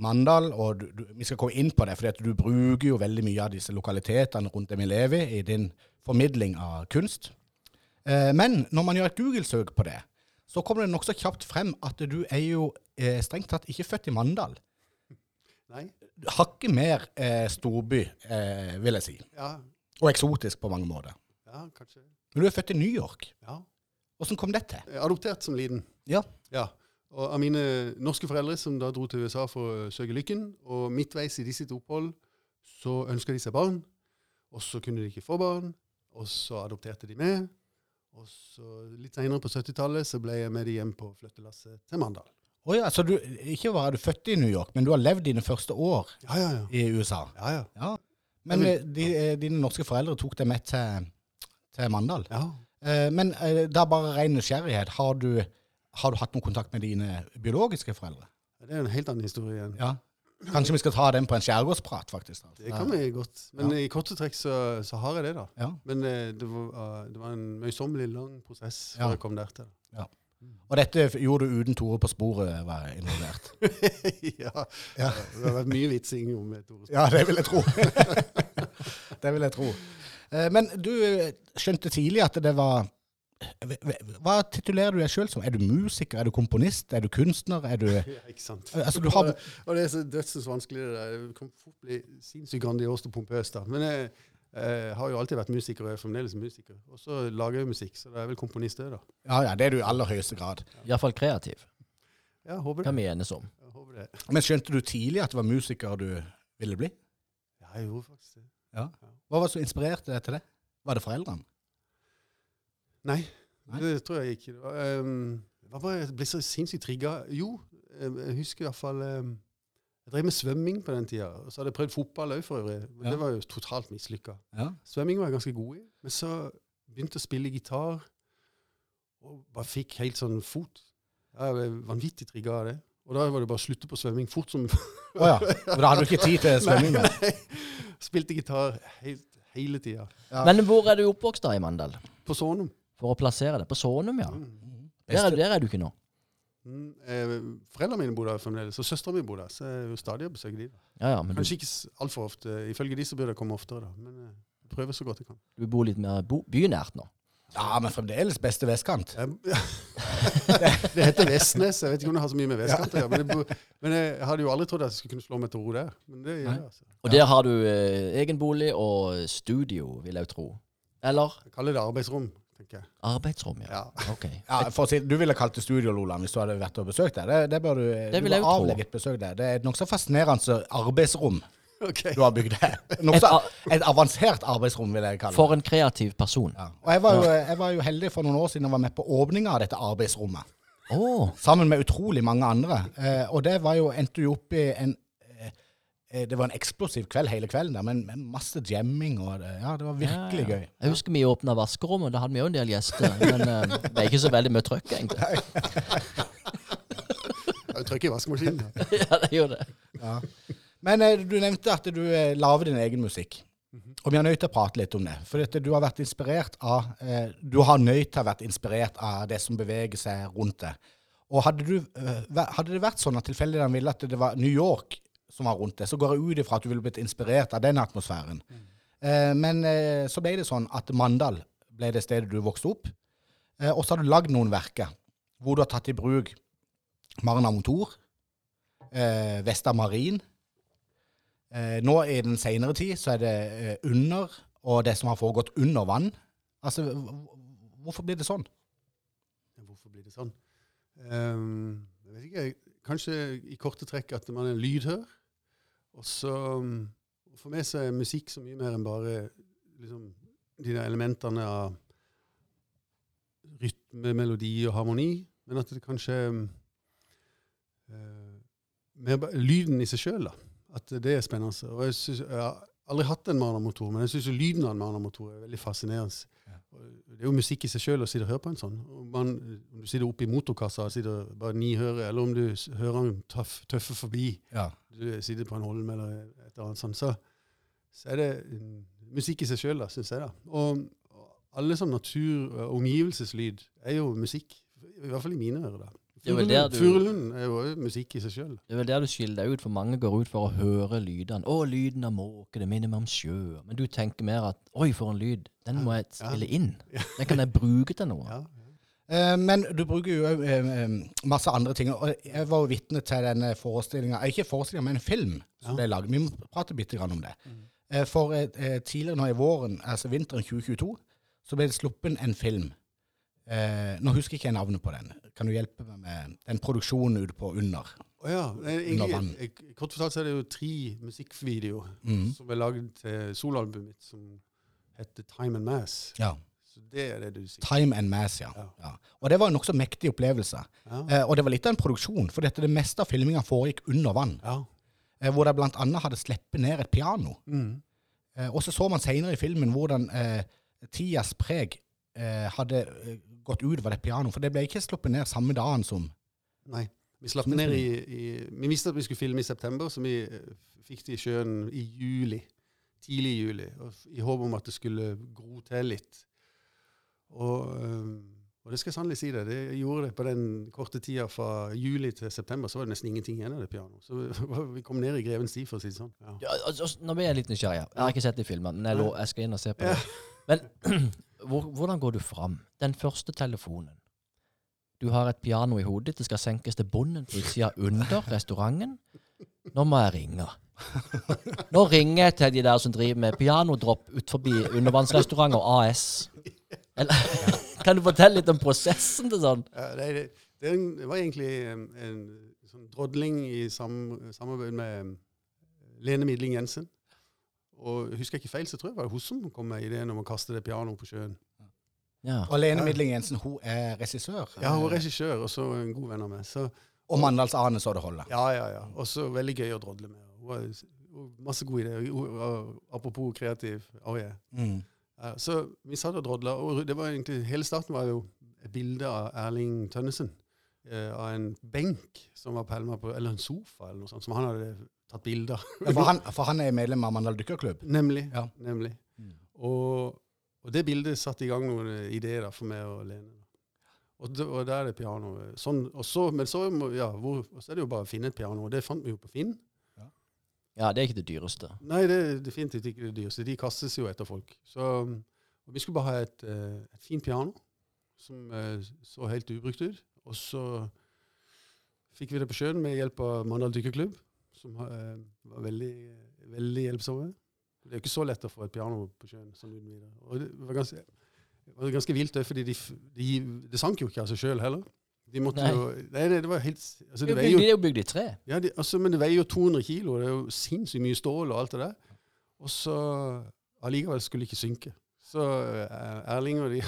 Mandal, og du, du, vi skal komme inn på det, for du bruker jo veldig mye av disse lokalitetene rundt dem vi lever i, i din formidling av kunst. Eh, men når man gjør et Google-søk på det, så kommer det nokså kjapt frem at du er jo eh, strengt tatt ikke født i Mandal. Nei? Hakket mer eh, storby, eh, vil jeg si. Ja, Og eksotisk på mange måter. ja, kanskje. Men du er født i New York. Ja. Åssen kom det til? Er Adoptert som liten. Ja. Ja. Og av mine norske foreldre som da dro til USA for å søke lykken, og midtveis i de sitt opphold, så ønska de seg barn. Og så kunne de ikke få barn, og så adopterte de meg. Og så litt seinere på 70-tallet så ble jeg med de hjem på flyttelasset til Mandal. Å ja, så du, ikke bare er du født i New York, men du har levd dine første år Ja, ja, ja. i USA. Ja, ja. Ja. Men Jeg eh, de, eh, dine norske foreldre tok deg med til, til Mandal. ja. Eh, Men eh, er bare ren nysgjerrighet. Har du, har du hatt noen kontakt med dine biologiske foreldre? Det er en helt annen historie igjen. Ja. Kanskje vi skal ta den på en skjærgårdsprat, faktisk. da. Det kan vi godt. Men i korte trekk så, så har jeg det, da. Ja. Men eh, det, var, det var en møysommelig lang prosess Ja. før jeg kom der til. Og dette gjorde du uten Tore på sporet var involvert. ja. Ja. Det har vært mye vitsing om eh, Tore. Ja, det vil jeg tro. det vil jeg tro. Eh, Men du eh, skjønte tidlig at det var Hva titulerer du deg sjøl som? Er du musiker? Er du komponist? Er du kunstner? Er du Ja, ikke sant. Altså, du har- og, det er så dødsens vanskelig det der. Det kan fort bli sinnssykt grandiost og pompøst. Men jeg, eh, har jo alltid vært musiker, og er fremdeles musiker. Og så lager jeg musikk, så da er jeg vel komponist òg, da. Ja, ja, det er du i aller høyeste grad. Iallfall kreativ. Ja, håper det. Kan vi enes om. Jeg håper det. Men skjønte du tidlig at det var musiker du ville bli? Ja, jeg gjorde faktisk det. Ja. Hva var det som inspirerte deg til det? Var det foreldrene? Nei, Nei? det tror jeg ikke. Det var, um, jeg ble så sinnssykt trigga. Jo, eh, jeg husker i hvert fall ehm, Jeg drev med svømming på den tida. Og så hadde jeg prøvd fotball òg, for øvrig. Men Ja. det var jo totalt mislykka. Ja. Svømming var jeg ganske god i. Men så begynte jeg å spille gitar, og bare fikk helt sånn fot. Jeg ble vanvittig trigga av det. Og da var det bare å slutte på svømming fort som Å ja. For da hadde du ikke tid til svømming? nei, Nei. Spilte gitar helt, hele tida. Ja. Men hvor er du oppvokst da i Mandal? På Sånum. For å plassere det. På Sånum, ja. Mm. Der er, der er du ikke nå. Mm, eh, Foreldrene mine bor der fremdeles, og søstera mi bor der. Så jeg er jo stadig og besøker de. Ja, ja, men du, Kanskje ikke altfor ofte. Ifølge de så burde jeg komme oftere, da. Men eh, jeg prøver så godt jeg kan. du bor litt mer bo, bynært nå. Ja, men fremdeles beste vestkant. Det heter Vestnes. Jeg vet ikke om det har så mye med vestkant å gjøre. Men, jeg, bo- men jeg hadde jo aldri trodd at jeg skulle kunne slå meg til ro der. Men det gjør jeg, altså. Og der har du eh, egen bolig og studio, vil jeg tro. Eller Jeg kaller det arbeidsrom, tenker jeg. arbeidsrom, ja. Ja. Ok. Ja, for å si, Du ville kalt det studio, Loland, hvis du hadde vært og besøkt der. Det, det bør du, det vil jeg bør avlegge et besøk der. Det er et nokså fascinerende arbeidsrom okay. du har bygd her. Et, et avansert arbeidsrom, vil jeg kalle det. For en kreativ person. Ja. Og jeg var, jo, jeg var jo heldig for noen år siden å være med på åpninga av dette arbeidsrommet. Oh. Sammen med utrolig mange andre. Eh, og det var jo, endte jo opp i en Det var en eksplosiv kveld hele kvelden, der, men med masse jamming. og det, ja, det var virkelig ja, ja. gøy. Jeg husker vi åpna vaskerommet, da hadde vi jo en del gjester. Men eh, det er ikke så veldig mye trøkk, egentlig. Du trøkk i vaskemaskinen. ja, det gjør det. Ja. Men eh, du nevnte at du eh, lager din egen musikk. Og vi er nødt til å prate litt om det. For dette, du har vært inspirert av eh, Du har nødt til å ha vært inspirert av det som beveger seg rundt deg. Og hadde, du, eh, hadde det vært sånn at tilfeldighetene ville at det var New York som var rundt det. så går jeg ut ifra at du ville blitt inspirert av den atmosfæren. Eh, men eh, så ble det sånn at Mandal ble det stedet du vokste opp. Eh, og så har du lagd noen verker hvor du har tatt i bruk Marna Motor, eh, Vesta Marin. Eh, nå i den senere tid så er det eh, under, og det som har foregått under vann. Altså, hvorfor blir det sånn? Hvorfor blir det sånn? Um, jeg vet ikke. Kanskje i korte trekk at man er lydhør. Og så um, For meg så er musikk så mye mer enn bare liksom, de der elementene av rytme, melodi og harmoni. Men at det kanskje eh, mer Lyden i seg sjøl, da. At det er spennende. Og jeg, synes, jeg har aldri hatt en Marner-motor, men jeg syns lyden av en Marner-motor er veldig fascinerende. Det er jo musikk i seg sjøl å sitte og høre på en sånn. Man, om du sitter oppe i motorkassa og sitter bare nihører, eller om du hører den tøff, tøffe forbi, Ja. du sitter på en holm eller et eller annet sånt, så, så er det musikk i seg sjøl, syns jeg. da. Og, og alle sånn natur- og omgivelseslyd er jo musikk. I hvert fall i mine ører. da. Det er jo musikk i seg sjøl. Det er vel der du skiller deg ut, for mange går ut for å høre lydene. 'Å, lyden av måke, det minner meg om sjø.' Men du tenker mer at 'oi, for en lyd'. Den må jeg spille inn. Den kan jeg bruke til noe. Ja. Eh, men du bruker jo eh, eh, masse andre ting. Og jeg var jo vitne til denne forestillinga, ikke forestillinga, men en film som Ja. ble laget. Vi må prate bitte grann om det. Eh, for tidligere nå i våren, altså vinteren 2022, så ble det sluppet en film. Eh, nå husker ikke jeg navnet på den. Kan du hjelpe meg med den produksjonen ute på Under? Oh, ja. Egentlig, jeg, kort fortalt så er det jo tre musikkvideoer mm. som er laget til soloalbumet mitt, som heter Time and Mass. Ja. Så det er det du sier. Time and Mass, ja. Ja. ja. Og det var en nokså mektig opplevelse. Ja. Eh, og det var litt av en produksjon, for dette, det meste av filminga foregikk under vann. ja. Eh, hvor de blant annet hadde sluppet ned et piano. Mm. Eh, og så så man senere i filmen hvordan eh, tidas preg eh, hadde eh, gått ut over det pianoet. For det ble ikke sluppet ned samme dagen som Nei. Vi slapp det ned i, i Vi visste at vi skulle filme i september, så vi eh, fikk det i sjøen i juli. Tidlig i juli. Og I håp om at det skulle gro til litt. Og, eh, og det skal jeg sannelig si det. Det gjorde det på den korte tida fra juli til september. Så var det nesten ingenting igjen av det pianoet. Så vi- kom ned i grevens tid, for å si det sånn. Ja. Ja, altså, nå blir jeg litt nysgjerrig. Jeg har ikke sett de filmene, men jeg, lå, jeg skal inn og se på Ja. det. Men hvor, hvordan går du fram? Den første telefonen. Du har et piano i hodet ditt, det skal senkes til bunnen på utsida under restauranten. Nå må jeg ringe. Nå ringer jeg til de der som driver med pianodropp ut forbi undervannsrestaurant og AS. Eller, kan du fortelle litt om prosessen til sånn? Ja, det, det, det, var egentlig en, en sånn drodling i sam, samarbeid med eh, Lene Midling Jensen. Og husker jeg ikke feil, så tror jeg var det hun som kom med ideen om å kaste det pianoet på sjøen. Ja. Og Lene Midling Jensen hun er regissør. Ja, hun er regissør, og så en god venn av meg. Så Og Mandals Ane så det holder. Ja, ja, ja. Og så veldig gøy å drodle med. Hun har hun har masse gode ideer. Hun- Apropos kreativ. Oh, yeah. Mm. Så vi satt og drodla, og det var egentlig, hele starten var jo et bilde av Erling Tønnesen. Eh, av en benk som var pælma på, eller en sofa, eller noe sånt, som han hadde tatt bilder. Ja, for, han, for han er medlem av Mandal dykkerklubb. Nemlig. Ja. nemlig. Mm. Og, og det bildet satte i gang noen eh, ideer da, for meg og Lene. Og, det, og der er det piano. Sånn, så, men så, ja, hvor, så er det jo bare å finne et piano, og det fant vi jo på Finn. ja, det er ikke det dyreste. Nei, det er definitivt ikke det dyreste. De kastes jo etter folk. Så og vi skulle bare ha et, eh, et fint piano som eh, så helt ubrukt ut. Og så fikk vi det på sjøen med hjelp av Mandal dykkerklubb, som uh, var veldig, veldig hjelpsomme. Det er jo ikke så lett å få et piano på sjøen sånn uten videre. Og det var ganske, det var ganske vilt fordi de, f- de, det sank jo ikke av seg sjøl heller. De måtte Nei. jo Nei, det, det var helt altså, Det det jo det er jo bygd i tre. ja, de, altså, men det veier jo 200 kilo, og det er jo sinnssykt mye stål og alt det der. Og så allikevel skulle det ikke synke. Så eh, Erling og de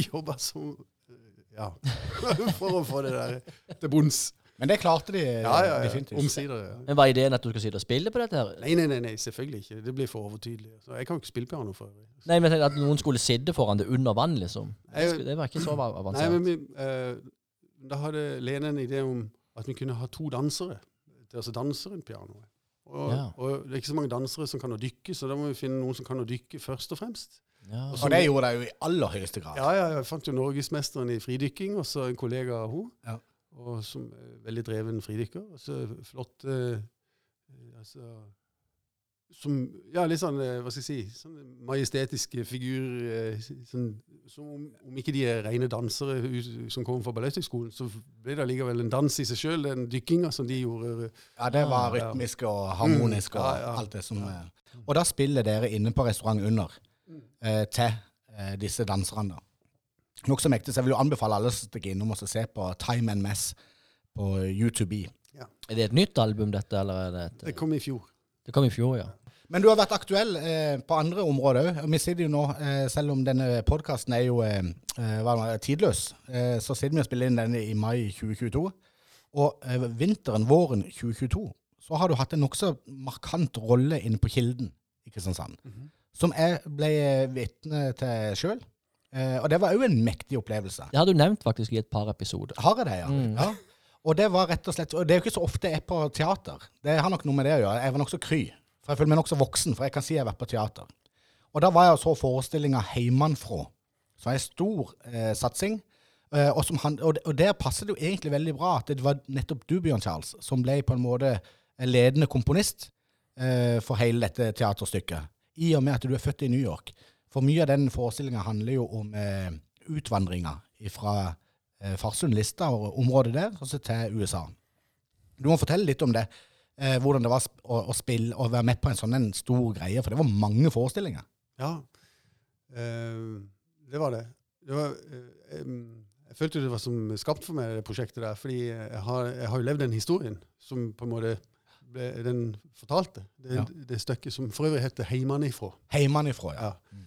jobba som eh, Ja, for å få det der til bunns. Men det klarte de Ja, ja, ja. definitivt. Omsider. Ja. Men var ideen at du skal sitte og spille på dette? her? Nei, nei, nei, nei, selvfølgelig ikke. Det blir for overtydelig. Så jeg kan jo ikke spille piano for øvrig. Nei, men At noen skulle sitte foran det under vann, liksom. Det, det var ikke så avansert. Nei, men vi, uh, Da hadde Lene en idé om at vi kunne ha to dansere til å danse rundt pianoet. Og, Ja. og det er ikke så mange dansere som kan å dykke, så da må vi finne noen som kan å dykke først og fremst. Ja. Og det gjorde de jo i aller høyeste grad. Ja, ja, jeg fant jo norgesmesteren i fridykking, og så en kollega av henne, Ja. Og som er veldig dreven fridykker. Og så flott eh, altså, som, ja, litt sånn, eh, hva skal jeg si, sånn majestetiske figurer, eh, sånn, som om, om ikke de er rene dansere som kommer fra balletthøgskolen, så ble det allikevel en dans i seg sjøl, den dykkinga som de gjorde. Ja, det var rytmisk og harmonisk Mm, og ja, ja. alt det som eh. Og da spiller dere inne på restaurant under eh, til eh, disse danserne. da. Nokså mektig, så jeg vil jo anbefale alle som stikker innom og se på Time and Mess på U2B. Ja. Er det et nytt album, dette, eller er det et Det kom i fjor. Det kom i fjor, ja. Men du har vært aktuell eh, på andre områder òg. Vi sitter jo nå, eh, selv om denne podkasten er jo eh, eh, tidløs, eh, så sitter vi og spiller inn denne i mai 2022. Og eh, vinteren, våren 2022, så har du hatt en nokså markant rolle inne på Kilden i Kristiansand. Som jeg ble vitne til sjøl. Eh, og det var òg en mektig opplevelse. Det har du nevnt faktisk i et par episoder. Har jeg det, ja? Mm. ja. Og det var rett og slett Og det er jo ikke så ofte jeg er på teater. Det har nok noe med det å gjøre. Jeg var nokså kry. For jeg føler meg nokså voksen, for jeg kan si jeg har vært på teater. Og da var jeg og så forestillinga Heimanfrå, som er en stor eh, satsing. Eh, og, som han, og, og der passer det jo egentlig veldig bra at det var nettopp du, Bjørn Charles, som ble på en måte ledende komponist eh, for hele dette teaterstykket. I og med at du er født i New York. For mye av den forestillinga handler jo om eh, utvandringa fra eh, Farsund-lista og området der, og så til USA. Du må fortelle litt om det. Eh, hvordan det var å, å spille og være med på en sånn en stor greie, for det var mange forestillinger. Ja, eh, det var det. det var, eh, jeg følte det var som skapt for meg, det prosjektet der. Fordi jeg har, jeg har jo levd den historien som på en måte ble, den fortalte. Det, Ja. det stykket som for øvrig heter 'Heimanifrå'. Heimanifrå, ja. Ja.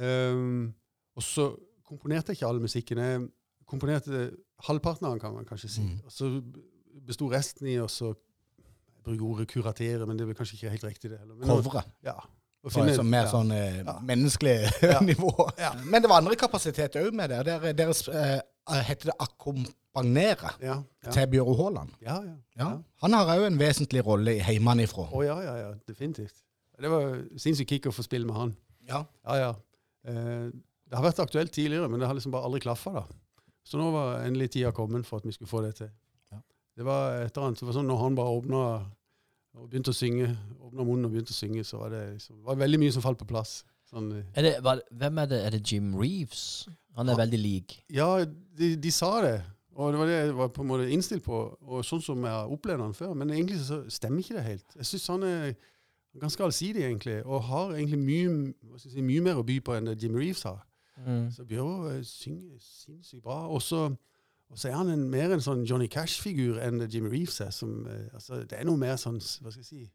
Um, og så komponerte jeg ikke all musikken. Jeg komponerte halvparten av den, kan man kanskje si. Mm. Og så besto resten i å så Jeg ordet kuratere, men det er kanskje ikke helt riktig, det heller. Covre. Ja. Finne- sånn mer ja. sånn eh, Ja. menneskelig Ja. nivå. Ja. Men det var andre kapasiteter òg med det. Der, deres eh, heter det akkompagnere til Bjøro Haaland. Ja, ja. Ja. Han har òg en vesentlig rolle i Heimanifrå. Å ja, ja, ja, definitivt. Det var sinnssykt kick å få spille med han. Ja. Ja, ja. Det har vært aktuelt tidligere, men det har liksom bare aldri klaffa. Så nå var endelig tida kommet for at vi skulle få det til. Ja. Det var et eller annet, det var sånn når han bare åpna og begynte å synge, åpna munnen og begynte å synge, så var det, så var veldig mye som falt på plass. Sånn, eh, Er det, var, hvem er det? Er det Jim Reeves? Han er Ja. veldig lik. ja, de, de sa det, og det var det jeg var på en måte innstilt på, og sånn som jeg har opplevd han før. Men egentlig så stemmer ikke det helt. Jeg synes han er ganske allsidig, egentlig, og har egentlig mye, hva skal jeg si, mye mer å by på enn Jim Reeves har. Mm. Så Bjørå eh, synger sinnssykt bra. Og så og så er han en, mer en sånn Johnny Cash-figur enn Jim Reeves er. Som, eh, altså, det er noe mer sånn, hva skal jeg si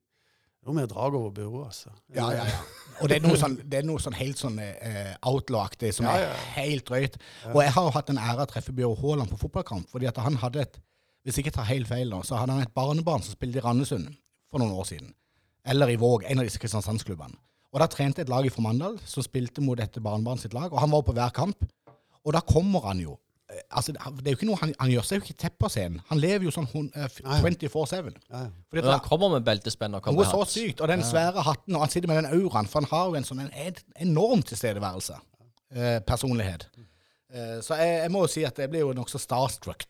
Noe mer drag over byrået, altså. Ja, ja, ja. Og det er noe sånn, det er noe sånn helt sånn uh, outlaw-aktig som Ja, er helt drøyt. Og jeg har jo hatt en ære å treffe Bjørn Haaland på fotballkamp, fordi at han hadde et Hvis jeg ikke tar helt feil nå, så hadde han et barnebarn som spilte i Randesund for noen år siden. Eller i Våg, en av disse Kristiansandsklubbene. Og da trente et lag fra Mandal som spilte mot dette barnebarnet sitt lag, og han var på hver kamp. Og da kommer han jo eh, Altså, det er jo ikke noe han, han gjør seg jo ikke tett på scenen. Han lever jo sånn hun- eh, f- Ja, ja. 24-7. Ja, ja. Fordi at Når det- han kommer med beltespenn og noe så sykt. Og den svære hatten, og han sitter med den auraen, for han har jo en sånn en enorm tilstedeværelse. Eh, personlighet. Eh, så jeg, jeg må jo si at jeg blir jo nokså starstruck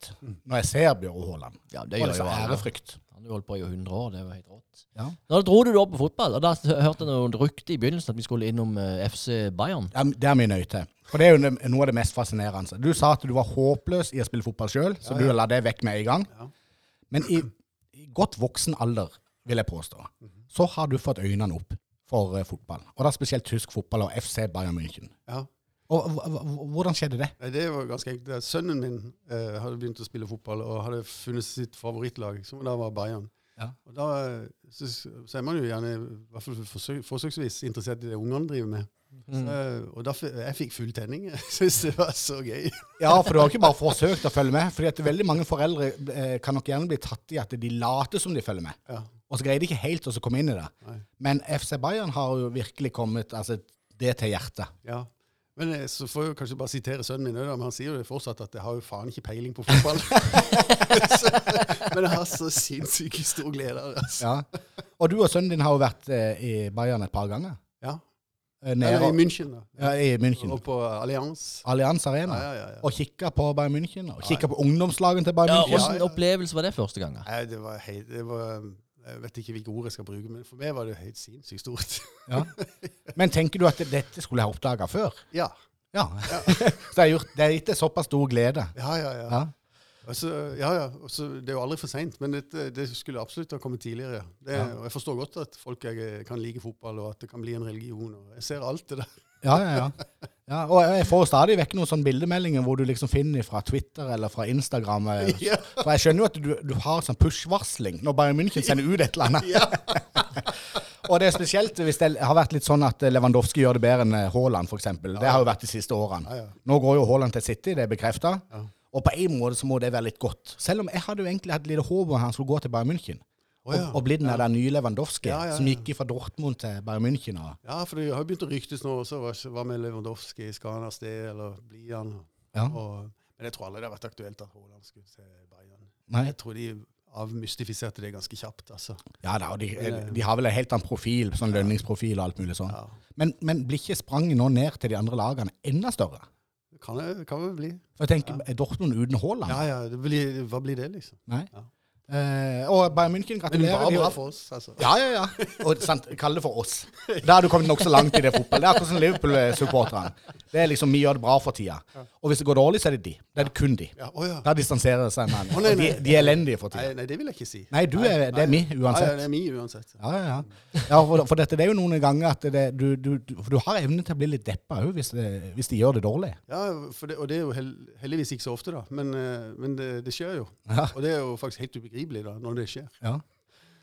når jeg ser Bjørn Haaland. Ja, det Og gjør liksom jo alle. ærefrykt. Jo holdt på i 100 år, det var helt rått. Ja. Da dro du da på fotball, og da hørte jeg noen rykter i begynnelsen at vi skulle innom eh, FC Bayern. Ja, Det er vi nøye til. For det er jo noe av det mest fascinerende. Du sa at du var håpløs i å spille fotball sjøl, så du la det vekk med en gang. Ja. Men i, i godt voksen alder, vil jeg påstå, så har du fått øynene opp for uh, fotball. Og da spesielt tysk fotball og FC Bayern München. Ja. Og Hvordan skjedde det? Nei, det var ganske enkelt. Sønnen min eh, hadde begynt å spille fotball og hadde funnet sitt favorittlag, som da var Bayern. Ja. Og da eh, så, så er man jo gjerne, i hvert fall forsøk, forsøksvis, interessert i det ungene driver med. Så, eh, og da, jeg fikk full tenning. Jeg syntes det var så gøy. Ja, for du har ikke bare forsøkt å følge med. fordi at veldig mange foreldre eh, kan nok gjerne bli tatt i at de later som de følger med. Ja. Og så greier de ikke helt å komme inn i det. Nei. Men FC Bayern har jo virkelig kommet altså, det til hjertet. Ja. Men eh, så får jeg kanskje bare sitere sønnen min, men han sier jo det fortsatt at jeg har jo faen ikke peiling på fotball. så, men jeg har så sinnssykt stor glede av det. Altså. Ja. Og du og sønnen din har jo vært eh, i Bayern et par ganger. Ja. Nede, Eller i München, da. ja, i München. Og på Allianz. Allianz Arena. Ja, ja, ja, ja. Og kikka på Bayern München. Og kikka på ungdomslagen til Bayern Ja, München. Hvordan opplevelse var det første gangen? Nei, det var helt det var, Jeg vet ikke hvilke ord jeg skal bruke, men for meg var det helt sinnssykt stort. Ja. Men tenker du at dette skulle jeg ha oppdaga før? ja. Ja. så det er, gjort- det er gitt deg såpass stor glede. Ja, ja, ja. Ja. Altså, ja, ja. Altså, det er jo aldri for seint, men det, det skulle absolutt ha kommet tidligere. Det, Ja. Og jeg forstår godt at folk jeg, kan like fotball, og at det kan bli en religion. Og jeg ser alt det der. Ja, ja, ja. ja. Og jeg får stadig vekk noen sånne bildemeldinger hvor du liksom finner fra Twitter eller fra Instagram. eh, Ja. For jeg skjønner jo at du, du har sånn push-varsling når Bayern München sender ut et eller annet. Ja. Og det er spesielt hvis det har vært litt sånn at Lewandowski gjør det bedre enn eh, Haaland, f.eks. Det har jo vært de siste årene. Nå går jo Haaland til City, det er bekrefta. Og på en måte så må det være litt godt. Selv om jeg hadde jo egentlig hatt lite håp om han skulle gå til Bayern München. Å, ja. og, og bli den der nye Lewandowski Ja, ja, som ja. gikk fra Dortmund til Bayern München. Og, ja, for det har jo begynt å ryktes nå også. Hva, med Lewandowski? Skal han av sted, eller blir han? ja. Og, men jeg tror aldri det har vært aktuelt at Haaland skulle til Bayern. Nei. Jeg tror de avmystifiserte det ganske kjapt, altså. Ja da, og de, de har vel en helt annen profil, sånn lønningsprofil og alt mulig sånn. Ja. Men, men blir ikke spranget nå ned til de andre lagene enda større? Det kan, det kan vel bli. For jeg tenker, Er Dortmund uten Haaland? Ja, ja. Det blir, hva blir det, liksom? Nei. Ja. Eh, og Bayern München Men gratulerer. bare de- bra for oss, altså. Ja, ja, ja. Og sant, Kall det for oss. Da har du kommet nokså langt i det fotball. Det er akkurat som Liverpool-supporterne. Det er liksom, Vi gjør det bra for tida. Og hvis det går dårlig, så er det de. Det er det kun de. Ja, å ja. Da distanserer det seg Men, nei, Og de, de er elendige for tida. nei, det vil jeg ikke si. Nei, du er, det er mi Nei, Ja, det er mi uansett. Ja, ja, ja. ja for, for dette det er jo noen ganger at det, du, du, for du har evne til å bli litt deppa òg hvis, hvis de gjør det dårlig. Ja, for det, og det er jo heldigvis ikke så ofte, da. Men, eh, men det, det skjer jo. Og det er jo faktisk helt ubegripelig da, når det skjer. Ja.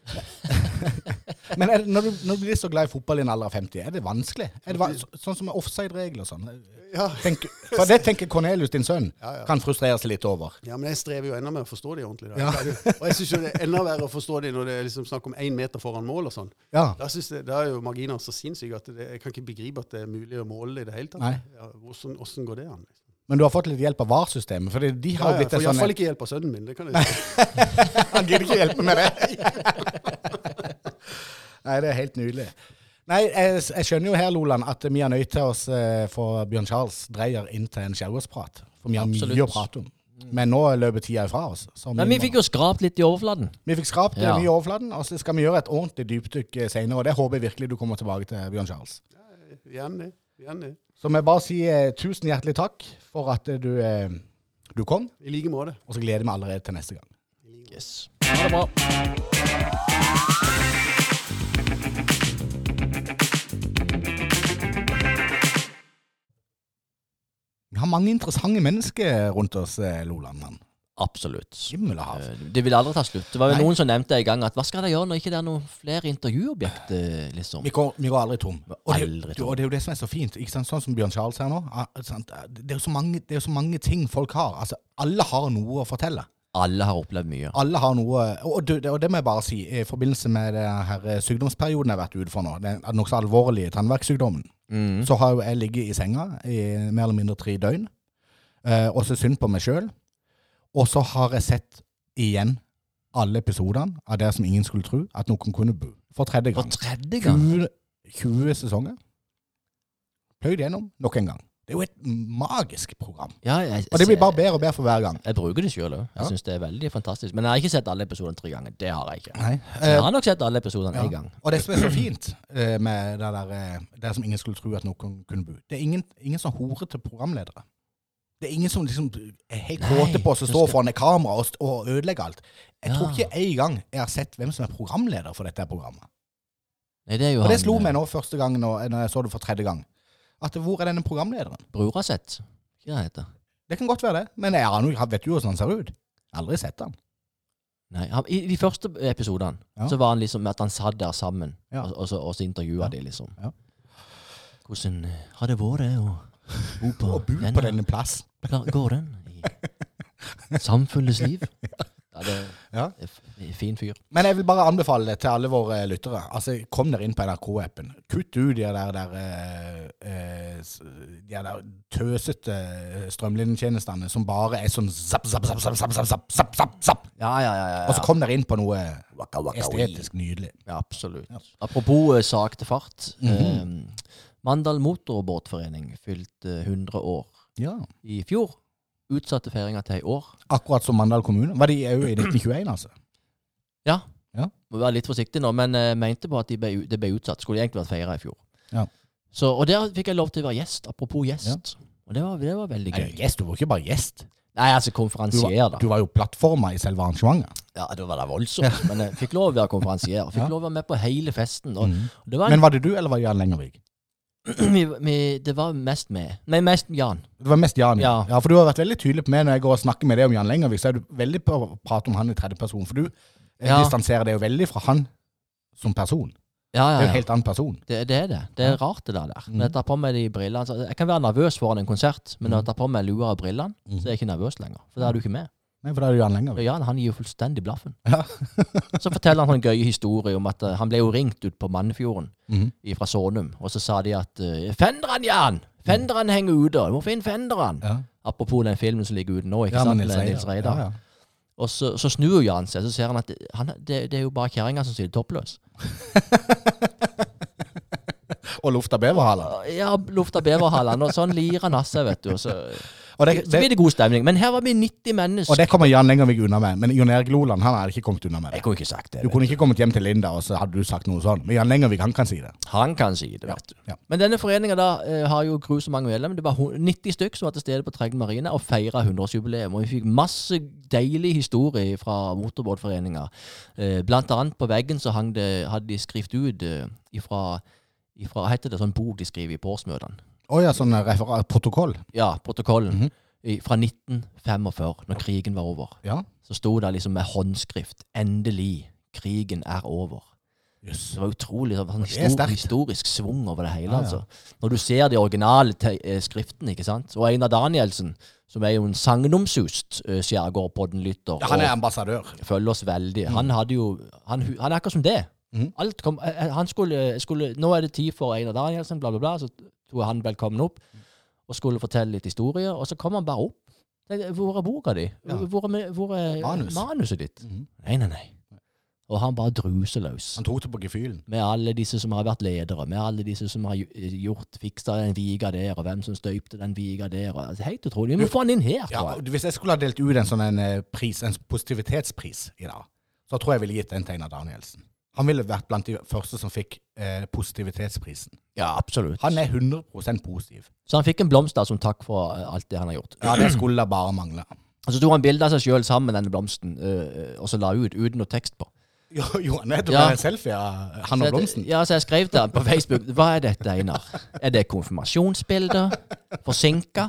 Men det, når, du, når du blir så glad i fotball i en alder av 50, er det vanskelig? Er det så, sånn som med offside-regler og sånn? Ja. Tenk, for det tenker Cornelius, din sønn, Ja, ja. kan frustrere seg litt over. ja, men jeg strever jo enda med å forstå det ordentlig. Da. Ja. Og jeg syns det er enda verre å forstå det når det er liksom snakk om én meter foran mål og sånn. Ja. Da, da er jo marginene så sinnssyke at det, jeg kan ikke begripe at det er mulig å måle det i det hele tatt. Hvordan, hvordan går det an? liksom? Men du har fått litt hjelp av VAR-systemet, for de har Ja, ja, blitt en sånn iallfall ikke hjelp av sønnen min. Det kan jeg si. Han gidder ikke hjelpe med det. Nei, det er helt nydelig. Nei, jeg, jeg skjønner jo her, Loland, at vi er nødt til oss få for Bjørn Charles Dreyer inn til en skjærgårdsprat. For vi har Absolutt. mye å prate om. Men nå løper tida ifra oss. så Men vi må- fikk jo skrapt litt i overflaten. vi fikk skrapt Ja. mye i overflaten, og så skal vi gjøre et ordentlig dypdykk senere. Og det håper jeg virkelig du kommer tilbake til, Bjørn Charles. Gjerne det. Gjerne. Så vi bare si eh, tusen hjertelig takk for at eh, du, eh, du kom, I like måte. og så gleder vi allerede til neste gang. Yes. Ha det bra. Vi har mange interessante mennesker rundt oss, Loland. Absolutt. Eh, Det vil aldri ta slutt. Det var jo Nei. noen som nevnte en gang at hva skal de gjøre når ikke det er noen flere intervjuobjekter, liksom? Vi går, vi går aldri tom. Og det, aldri tom. og det er jo det som er så fint. Ikke sant? Sånn som Bjørn Charles her nå. ah. Det, er jo så mange, det er så mange ting folk har. Altså, alle har noe å fortelle. Alle har opplevd mye. Alle har noe Og, det, og det må jeg bare si, i forbindelse med denne eh, sykdomsperioden jeg har vært ute for nå, den nokså alvorlige tannverkssykdommen, Mm. så har jo jeg ligget i senga i mer eller mindre tre døgn, eh, og så synd på meg sjøl. Og så har jeg sett igjen alle episodene av det som ingen skulle tro at noen kunne bo. For tredje For tredje gang. 20, 20 sesonger. Pløyd gjennom nok en gang. Det er jo et magisk program. Ja, jeg, Og det blir bare bedre og bedre for hver gang. Jeg bruker det sjøl òg. Jeg Ja. synes det er veldig fantastisk. Men jeg har ikke sett alle episodene tre ganger. Det har jeg ikke. Nei. Jeg Eh, har nok sett alle episodene Ja. gang. Og det som er så fint eh, med det der eh, det som ingen skulle tro at noen kunne bo, det er ingen, ingen som horer til programledere. Det er ingen som liksom er helt kåte på å du stå foran et kamera og, og ødelegge alt. Jeg tror ikke en gang jeg har sett hvem som er programleder for dette programmet. Nei, det er jo Og det slo eh, meg nå første gang når, når jeg så det for tredje gang. At hvor er denne programlederen? Brura sett. Hva det heter Det kan godt være det, men jeg jo- vet jo hvordan han ser ut. Aldri sett han. Nei, han, I de første episodene Ja. så var han liksom at han satt der sammen, Ja. og, og, så, og så intervjua Ja. de, liksom. Ja. Hvordan eh, har det vært å bo på, Og bo på denne plass. Klar- gården i samfunnets liv? Ja, det Ja. er fin fyr. Men jeg vil bare anbefale det til alle våre lyttere. Altså, Kom dere inn på NRK-appen. Kutt ut de der, der, eh, eh, de der tøsete eh, strømlinjetjenestene som bare er sånn zapp, zapp, zapp, zapp, zapp, zapp, zapp, zapp, zapp. Ja, ja, ja. ja, Og så kom dere inn på noe estetisk nydelig. Ja, absolutt. Apropos sakte fart. Mm. Mhm. eh, Mandal Motorbåtforening fylte 100 år Ja. i fjor. Utsatte feiringa til i år. Akkurat som Mandal kommune. Var de òg i 1921, altså? Ja. Ja. Må være litt forsiktig nå, men jeg mente på at det ble, det ble utsatt. Skulle egentlig vært feira i fjor. Ja. Så, og der fikk jeg lov til å være gjest. Apropos gjest. Og det var, det var veldig gøy. gjest, du var ikke bare gjest. Nei, altså konferansier, da. du var jo plattforma i selve arrangementet. Ja, det var da voldsomt. Men jeg fikk lov å være konferansier. Fikk Ja. lov å være med på hele festen. Og Mhm. det, var Men var det du, eller var Jan Lengervik? vi, vi, det var mest meg. Nei, mest Jan. Det var mest Jan. Ja. ja, For du har vært veldig tydelig på meg når jeg går og snakker med deg om Jan Lengervik, så er du veldig på å prate om han i tredje person. For du Ja. distanserer deg jo veldig fra han som person. Ja, ja, ja. Det er jo en helt annen person. Det, det er det. Det er rart, det der. Mhm. Når jeg tar på meg de brillene Jeg kan være nervøs foran en konsert, men når jeg tar på meg lua og brillene, så er jeg ikke nervøs lenger. For da er du ikke med. Nei, for da er det Jan lenger. Ja, han gir jo fullstendig blaffen. Ja. så forteller han en gøy historie om at uh, han ble jo ringt ut på Mannfjorden Mhm. fra Sonum, og så sa de at uh, 'Fenderen, Jan! Fenderen henger ute! Du må finne fenderen!' Ja. Apropos den filmen som ligger ute nå, ikke Ja, sant? Nils Reidar. Nils Reidar. Ja, ja. Og så, så snur Jan seg, så ser han at han, det, det er jo bare kjerringa som sitter toppløs. Og lufta beverhalene. Ja, lufta beverhalene, og sånn lirer han av seg, vet du. Og så, Og det, så blir det, det god stemning. Men her var vi 90 mennesker. og det kommer Jan Lengervik unna med. Men Jon Erik Loland han hadde ikke kommet unna med Jeg det. kunne ikke sagt det. Du kunne ikke kommet hjem til Linda, og så hadde du sagt noe sånt. Men Jan Lengervik han kan si det. Han kan si det, vet du. Ja. Men denne foreninga da eh, har jo grusomt mange medlemmer. Det var 90 stykk som var til stede på Treggen marine og feira 100-årsjubileum. Og vi fikk masse deilig historie fra motorbåtforeninga. Eh, blant annet på veggen så hang det, hadde de skrevet ut eh, ifra, ifra heter det sånn bok de skriver i på årsmøtene? Å ja, sånn referat, protokoll. Ja, protokollen. Mhm. i, fra 1945, når krigen var over. Ja. Så sto det liksom med håndskrift 'Endelig, krigen er over'. Yes. Det var utrolig sånn det er histor sterkt. historisk svung over det hele. Ja. altså. Når du ser de originale eh, skriftene, ikke sant. Og Einar Danielsen, som er jo en sagnomsust uh, skjærgårdpodden-lytter, Ja, han er ambassadør. følger oss veldig. Han hadde jo Han, han er akkurat som det. Mm. Alt kom, eh, eh, han skulle, skulle Nå er det tid for Einar Danielsen, bla, bla, bla. Så tok han velkommen opp og skulle fortelle litt historier, og så kom han bare opp. Hvor er boka di? Hvor er, hvor er Manus. manuset ditt? Mhm. Nei, nei, nei. Og han bare druser løs. Han tok det på gefühlen. Med alle disse som har vært ledere, med alle disse som har gjort, fiksa den viga der, og hvem som støypte den viga der. Og, altså, helt utrolig. Vi må få han inn her, Ja, tror jeg. Hvis jeg skulle ha delt ut en sånn en eh, pris, en positivitetspris i dag, så tror jeg jeg ville gitt den til Einar Danielsen. Han ville vært blant de første som fikk eh, positivitetsprisen. Ja, absolutt. Han er 100% positiv. Så han fikk en blomst da som takk for eh, alt det han har gjort. Ja, det skulle da bare mangle. Og så tok han bilde av seg sjøl sammen med denne blomsten, øh, og så la ut uten noe tekst på. Jo, jo nettopp Ja. en selfie av han og blomsten. Ja, så jeg skrev til han på Facebook Hva er dette, Einar? Er det konfirmasjonsbilder? Forsinka?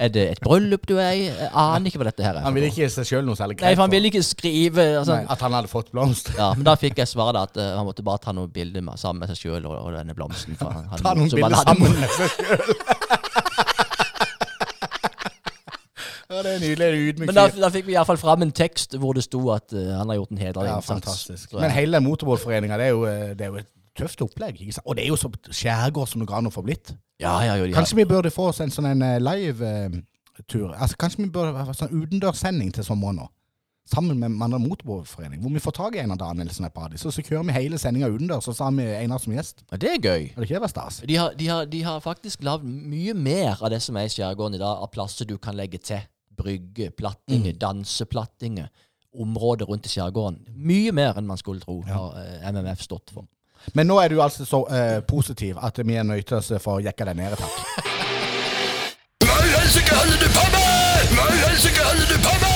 Er det et bryllup du er i? Jeg aner ikke hva dette her er. Han ville ikke gi seg sjøl noe særlig Nei, for han ville ikke skrive altså, Nei, at han hadde fått blomst. Ja, Men da fikk jeg svaret at uh, han måtte bare ta noen bilder med, sammen med seg sjøl og, og denne blomsten. Han, han, Ta noen bilder sammen med seg sjøl. ja, det er nydelig. Men da, da fikk vi iallfall fram en tekst hvor det sto at uh, han har gjort en hederlig Ja, innsats. fantastisk. Men hele motorbåtforeninga, det, eh, det er jo et tøft opplegg. Og det er jo så skjærgård som det går an å få blitt. Ja, ja, jo, Kanskje vi burde få oss en sånn en eh, live-tur. Altså, kanskje vi burde ha sånn utendørssending til sommeren nå. Sammen med Mandal Motorbåtforening. Hvor vi får tak i en Danielsen et par av dem. Så, så kjører vi hele sendinga utendørs, og så har vi Einar som gjest. ja, det er gøy. Hadde ikke det vært stas? De har, de, har, de har faktisk lagd mye mer av det som er i skjærgården i dag, av plasser du kan legge til. Brygge, plattinger, danseplattinger. Området rundt i skjærgården. Mye mer enn man skulle tro har eh, MMF stått for. Men nå er du altså så eh, positiv at vi er nødt til å få jekka deg ned et hakk. Hva i helsike holder du på med?! Hva i helsike holder du på meg?!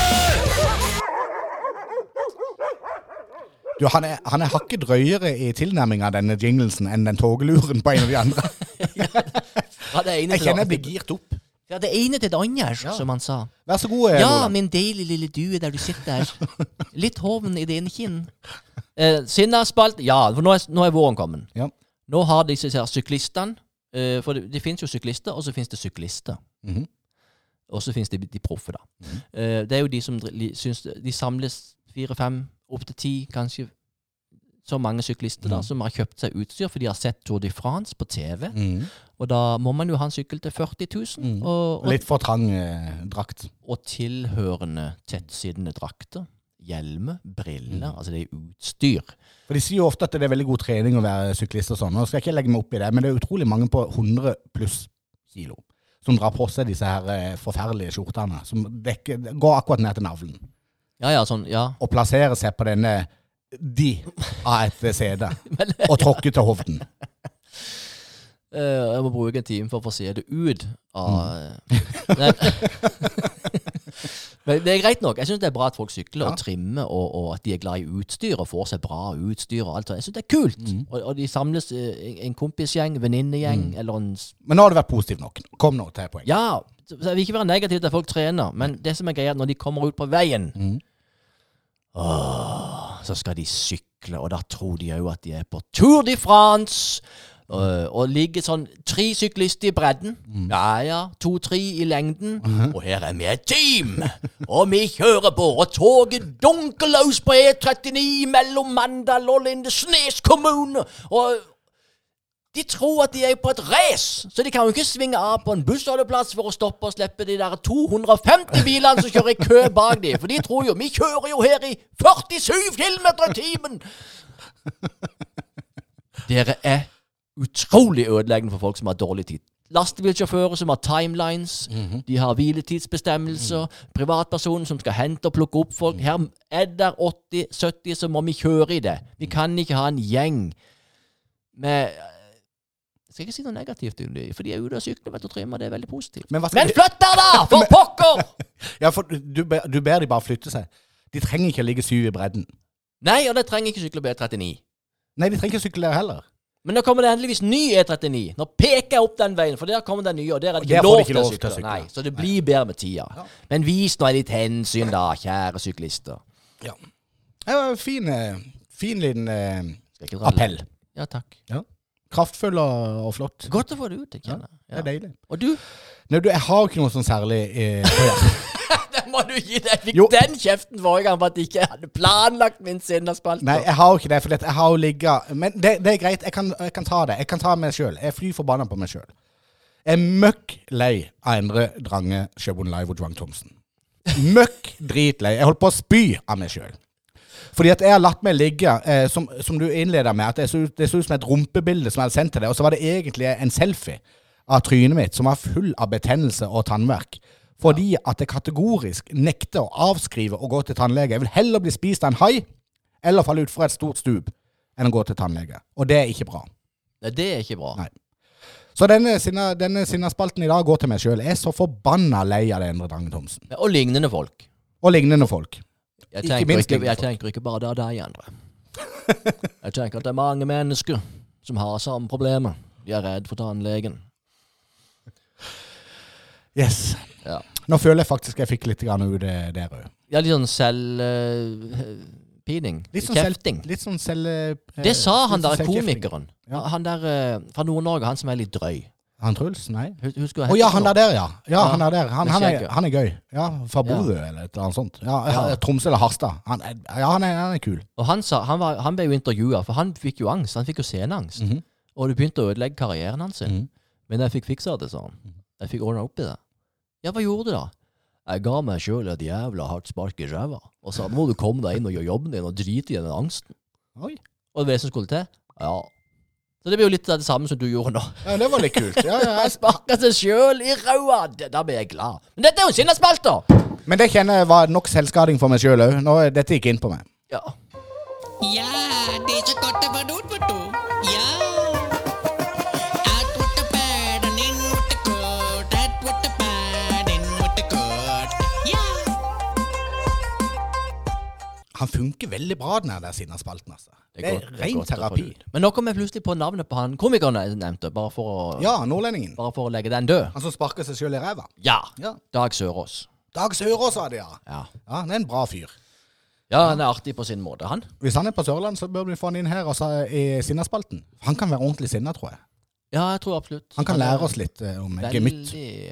Du, han er, han er hakket drøyere i tilnærminga av denne jinglensen enn den togluren på en av de andre. Ja, det ene Jeg til kjenner jeg det blir girt opp. Ja, det ene til det andre, som han sa. Vær så god, eh, Ja, Roland. min deilige lille due der du sitter. Litt hoven i det ene kinn. Eh, Sinnaspalt Ja, for nå er, nå er våren kommet. Ja. Nå har disse her syklistene eh, For det, det finnes jo syklister, og så finnes det syklister. Mhm. Og så finnes det de proffe, da. Eh, det er jo de som syns De samles fire-fem, opp til ti, kanskje så mange syklister da, Mhm. som har kjøpt seg utstyr, for de har sett Tour de France på TV. Mm. Og da må man jo ha en sykkel til 40 000, Mm. og, og Litt for trang eh, drakt. og tilhørende tettsittende drakter. Hjelmer, briller, altså det er utstyr. For De sier jo ofte at det er veldig god trening å være syklist og sånn. Nå skal jeg ikke legge meg opp i det, men det er utrolig mange på 100 pluss kilo som drar på seg disse her eh, forferdelige skjortene. Som dekker, går akkurat ned til navlen. Ja, ja, sånn, ja. Og plasserer seg på denne de av et sete. Og tråkker til hovden. Eh, jeg må bruke en time for å få se det ut av Men, men det er greit nok. Jeg syns det er bra at folk sykler og trimmer, og, og at de er glad i utstyr og får seg bra utstyr. og alt sånt. Jeg syns det er kult. Og, og de samles eh, en kompisgjeng, venninnegjeng, eller en Men nå har du vært positiv nok. Kom nå til poeng. Ja, så jeg vil ikke være negativ til at folk trener, men det som er greia, når de kommer ut på veien mm. åh, Så skal de sykle, og da tror de òg at de er på Tour de France. Og, og ligger sånn tre syklister i bredden. Ja ja, to-tre i lengden. Og her er vi et team! Og vi kjører på, og toget dunker løs på E39 mellom Mandal og Lindesnes kommune. Og de tror at de er på et race, så de kan jo ikke svinge av på en bussholdeplass for å stoppe og slippe de der 250 bilene som kjører i kø bak dem. For de tror jo Vi kjører jo her i 47 km i timen! Dere er utrolig ødeleggende for folk som har dårlig tid. Lastebilsjåfører som har timelines, de har hviletidsbestemmelser, privatpersoner som skal hente og plukke opp folk. Her er det 80-70, så må vi kjøre i det. Vi kan ikke ha en gjeng med Jeg skal ikke si noe negativt om dem, for de er ute og sykler vet du, trimmer. Det er veldig positivt. Men Men flytt deg, da! For pokker! Ja, for du, du ber de bare flytte seg. De trenger ikke å ligge syv i bredden. Nei, og de trenger ikke sykle på E39. Nei, de trenger ikke sykle der heller. Men nå kommer det endeligvis ny E39. Nå peker jeg opp den veien, for der kommer den nye, og der er det ikke lov ikke lov til å sykle. Nei, så det blir bedre med tida. Men vis nå litt hensyn, da, kjære syklister. Ja. Det var en fin, eh, fin liten eh, appell. Ja, takk. Kraftfull og, og flott. Godt å få det ut, jeg kjenner. Det er deilig. Og du? Nei, du, jeg har jo ikke noe sånn særlig eh, må du gi deg. Jeg fikk Jo. den kjeften forrige gang for at jeg ikke hadde planlagt min sinnaspalte. Nei, jeg har jo ikke det, for jeg har jo ligga Men det, det er greit, jeg kan, jeg kan ta det. Jeg kan ta meg sjøl. Jeg er fly forbanna på meg sjøl. Jeg er møkk lei av Endre Drange Sjøbond Live og Dwang Thomsen. Møkk dritlei. Jeg holdt på å spy av meg sjøl. Fordi at jeg har latt meg ligge, eh, som, som du innleda med, at det så, det så ut som et rumpebilde som jeg hadde sendt til deg, og så var det egentlig en selfie av trynet mitt som var full av betennelse og tannverk. Fordi at jeg kategorisk nekter å avskrive å gå til tannlege. Jeg vil heller bli spist av en hai eller falle utfor et stort stup enn å gå til tannlege. Og det er ikke bra. Nei, det er ikke bra. Nei. Så denne, sinna, denne sinnaspalten i dag går til meg sjøl. Jeg er så forbanna lei av det Endre Drange Thomsen. Og lignende folk. Og lignende folk. Jeg Ikke tenker minst ikke, jeg tenker ikke bare det er deg, Endre. Jeg tenker at det er mange mennesker som har samme problemer. De er redd for tannlegen. Yes. Ja. Nå føler jeg faktisk jeg fikk litt grann ut det der òg. Ja, litt sånn selvpining. Litt sånn selv- Kjefting. Litt sånn selv... Uh, Det sa han sånn der komikeren. Ja. Han der uh, fra Nord-Norge, han som er litt drøy. Han Truls? Nei. Hus- Husker Å oh, ja, han der der, ja. Ja, Ja, han er der. Han, han, er, han er gøy. Ja, Fra. Bodø eller et eller annet sånt. Ja. Tromsø eller Harstad. Han, er- ja, han er, han er kul. Og han, sa, han, var, han ble jo intervjua, for han fikk jo angst. Han fikk jo sceneangst. Mhm. Og det begynte å ødelegge karrieren hans. Mm -hmm. Men jeg fikk fiksa det, sa han. Jeg fikk ordna opp i det. Ja, hva gjorde du da? Jeg ga meg sjøl et jævla hardt spark i ræva og sa nå må du komme deg inn og gjøre jobben din og drite i den angsten. Oi. Og det var det som skulle til? Ja. Så det blir jo litt av det samme som du gjorde nå. Ja, det var litt kult. Ja, ja, Jeg sparka seg sjøl i ræva! Da ble jeg glad. Men dette er jo sinnaspalta! men det kjenner jeg var nok selvskading for meg sjøl òg. Dette gikk inn på meg. Ja. Ja, det er så godt å være du. Ja. Han funker veldig bra, den der Sinnaspalten. Altså. Det er, godt- det er ren godt terapi. Men nå kom jeg plutselig på navnet på han komikeren jeg nevnte, bare for å, Ja, nordlendingen. bare for å legge den død. Han som sparker seg sjøl i ræva. Ja. Ja. Dag Sørås. Dag Sørås, sa de, ja. Ja. ja. Han er en bra fyr. ja, han er artig på sin måte, han. Hvis han er på Sørlandet, så bør vi få han inn her også i Sinnaspalten. Han kan være ordentlig sinna, tror jeg. Ja, jeg tror absolutt. Han kan han lære oss litt eh, om gemytt.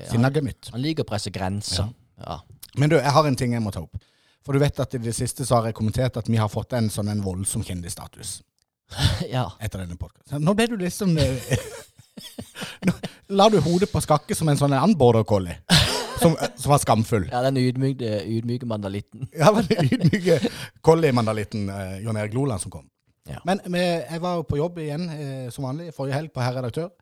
Sinnagemytt. Han, han liker å presse grenser. Ja. Men du, jeg har en ting jeg må ta opp. For du vet at i det siste så har jeg kommentert at vi har fått en sånn en voldsom kjendisstatus ja. etter denne podkasten. Nå ble du liksom eh, Nå la du hodet på skakke som en sånn annen border collie. Som, som var skamfull. ja, den ydmyke, ydmyke mandalitten. Ja, den ydmyke collie-mandalitten eh, Jon Erik Loland som kom. Ja. Men jeg var jo på jobb igjen eh, som vanlig forrige helg på Herr Redaktør.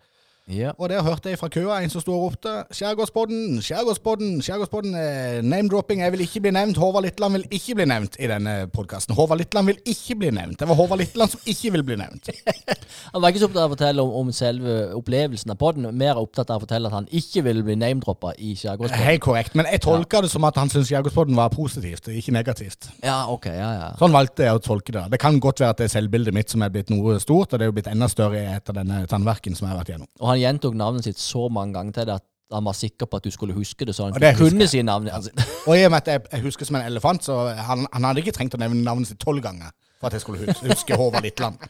Ja. Og der hørte jeg fra køa en som sto og ropte 'Skjærgårdspodden, Skjærgårdspodden, Skjærgårdspodden'. Eh, Name-dropping. Jeg vil ikke bli nevnt. Håvard Litteland vil ikke bli nevnt i denne podkasten. Håvard Litteland vil ikke bli nevnt. Det var Håvard Litteland som ikke vil bli nevnt. Han var ikke så opptatt av å fortelle om, om selve opplevelsen av podden, mer opptatt av å fortelle at han ikke ville bli name-droppa i Skjærgårdspodden. Helt korrekt. Men jeg tolka det som at han syntes Skjærgårdspodden var positivt, ikke negativt. Ja, ok, ja, ja. Sånn valgte jeg å tolke det. Det kan godt være at det er selvbildet mitt som er blitt noe stort, og det er jo blitt enda større etter denne tannverken som jeg har vært gjennom. Og han gjentok navnet sitt så mange ganger til det at han var sikker på at du skulle huske det, så han det kunne si navnet hans. Og i og med at jeg, jeg husker som en elefant, så han, han hadde ikke trengt å nevne navnet sitt tolv ganger for at jeg skulle huske, Håvard Litland.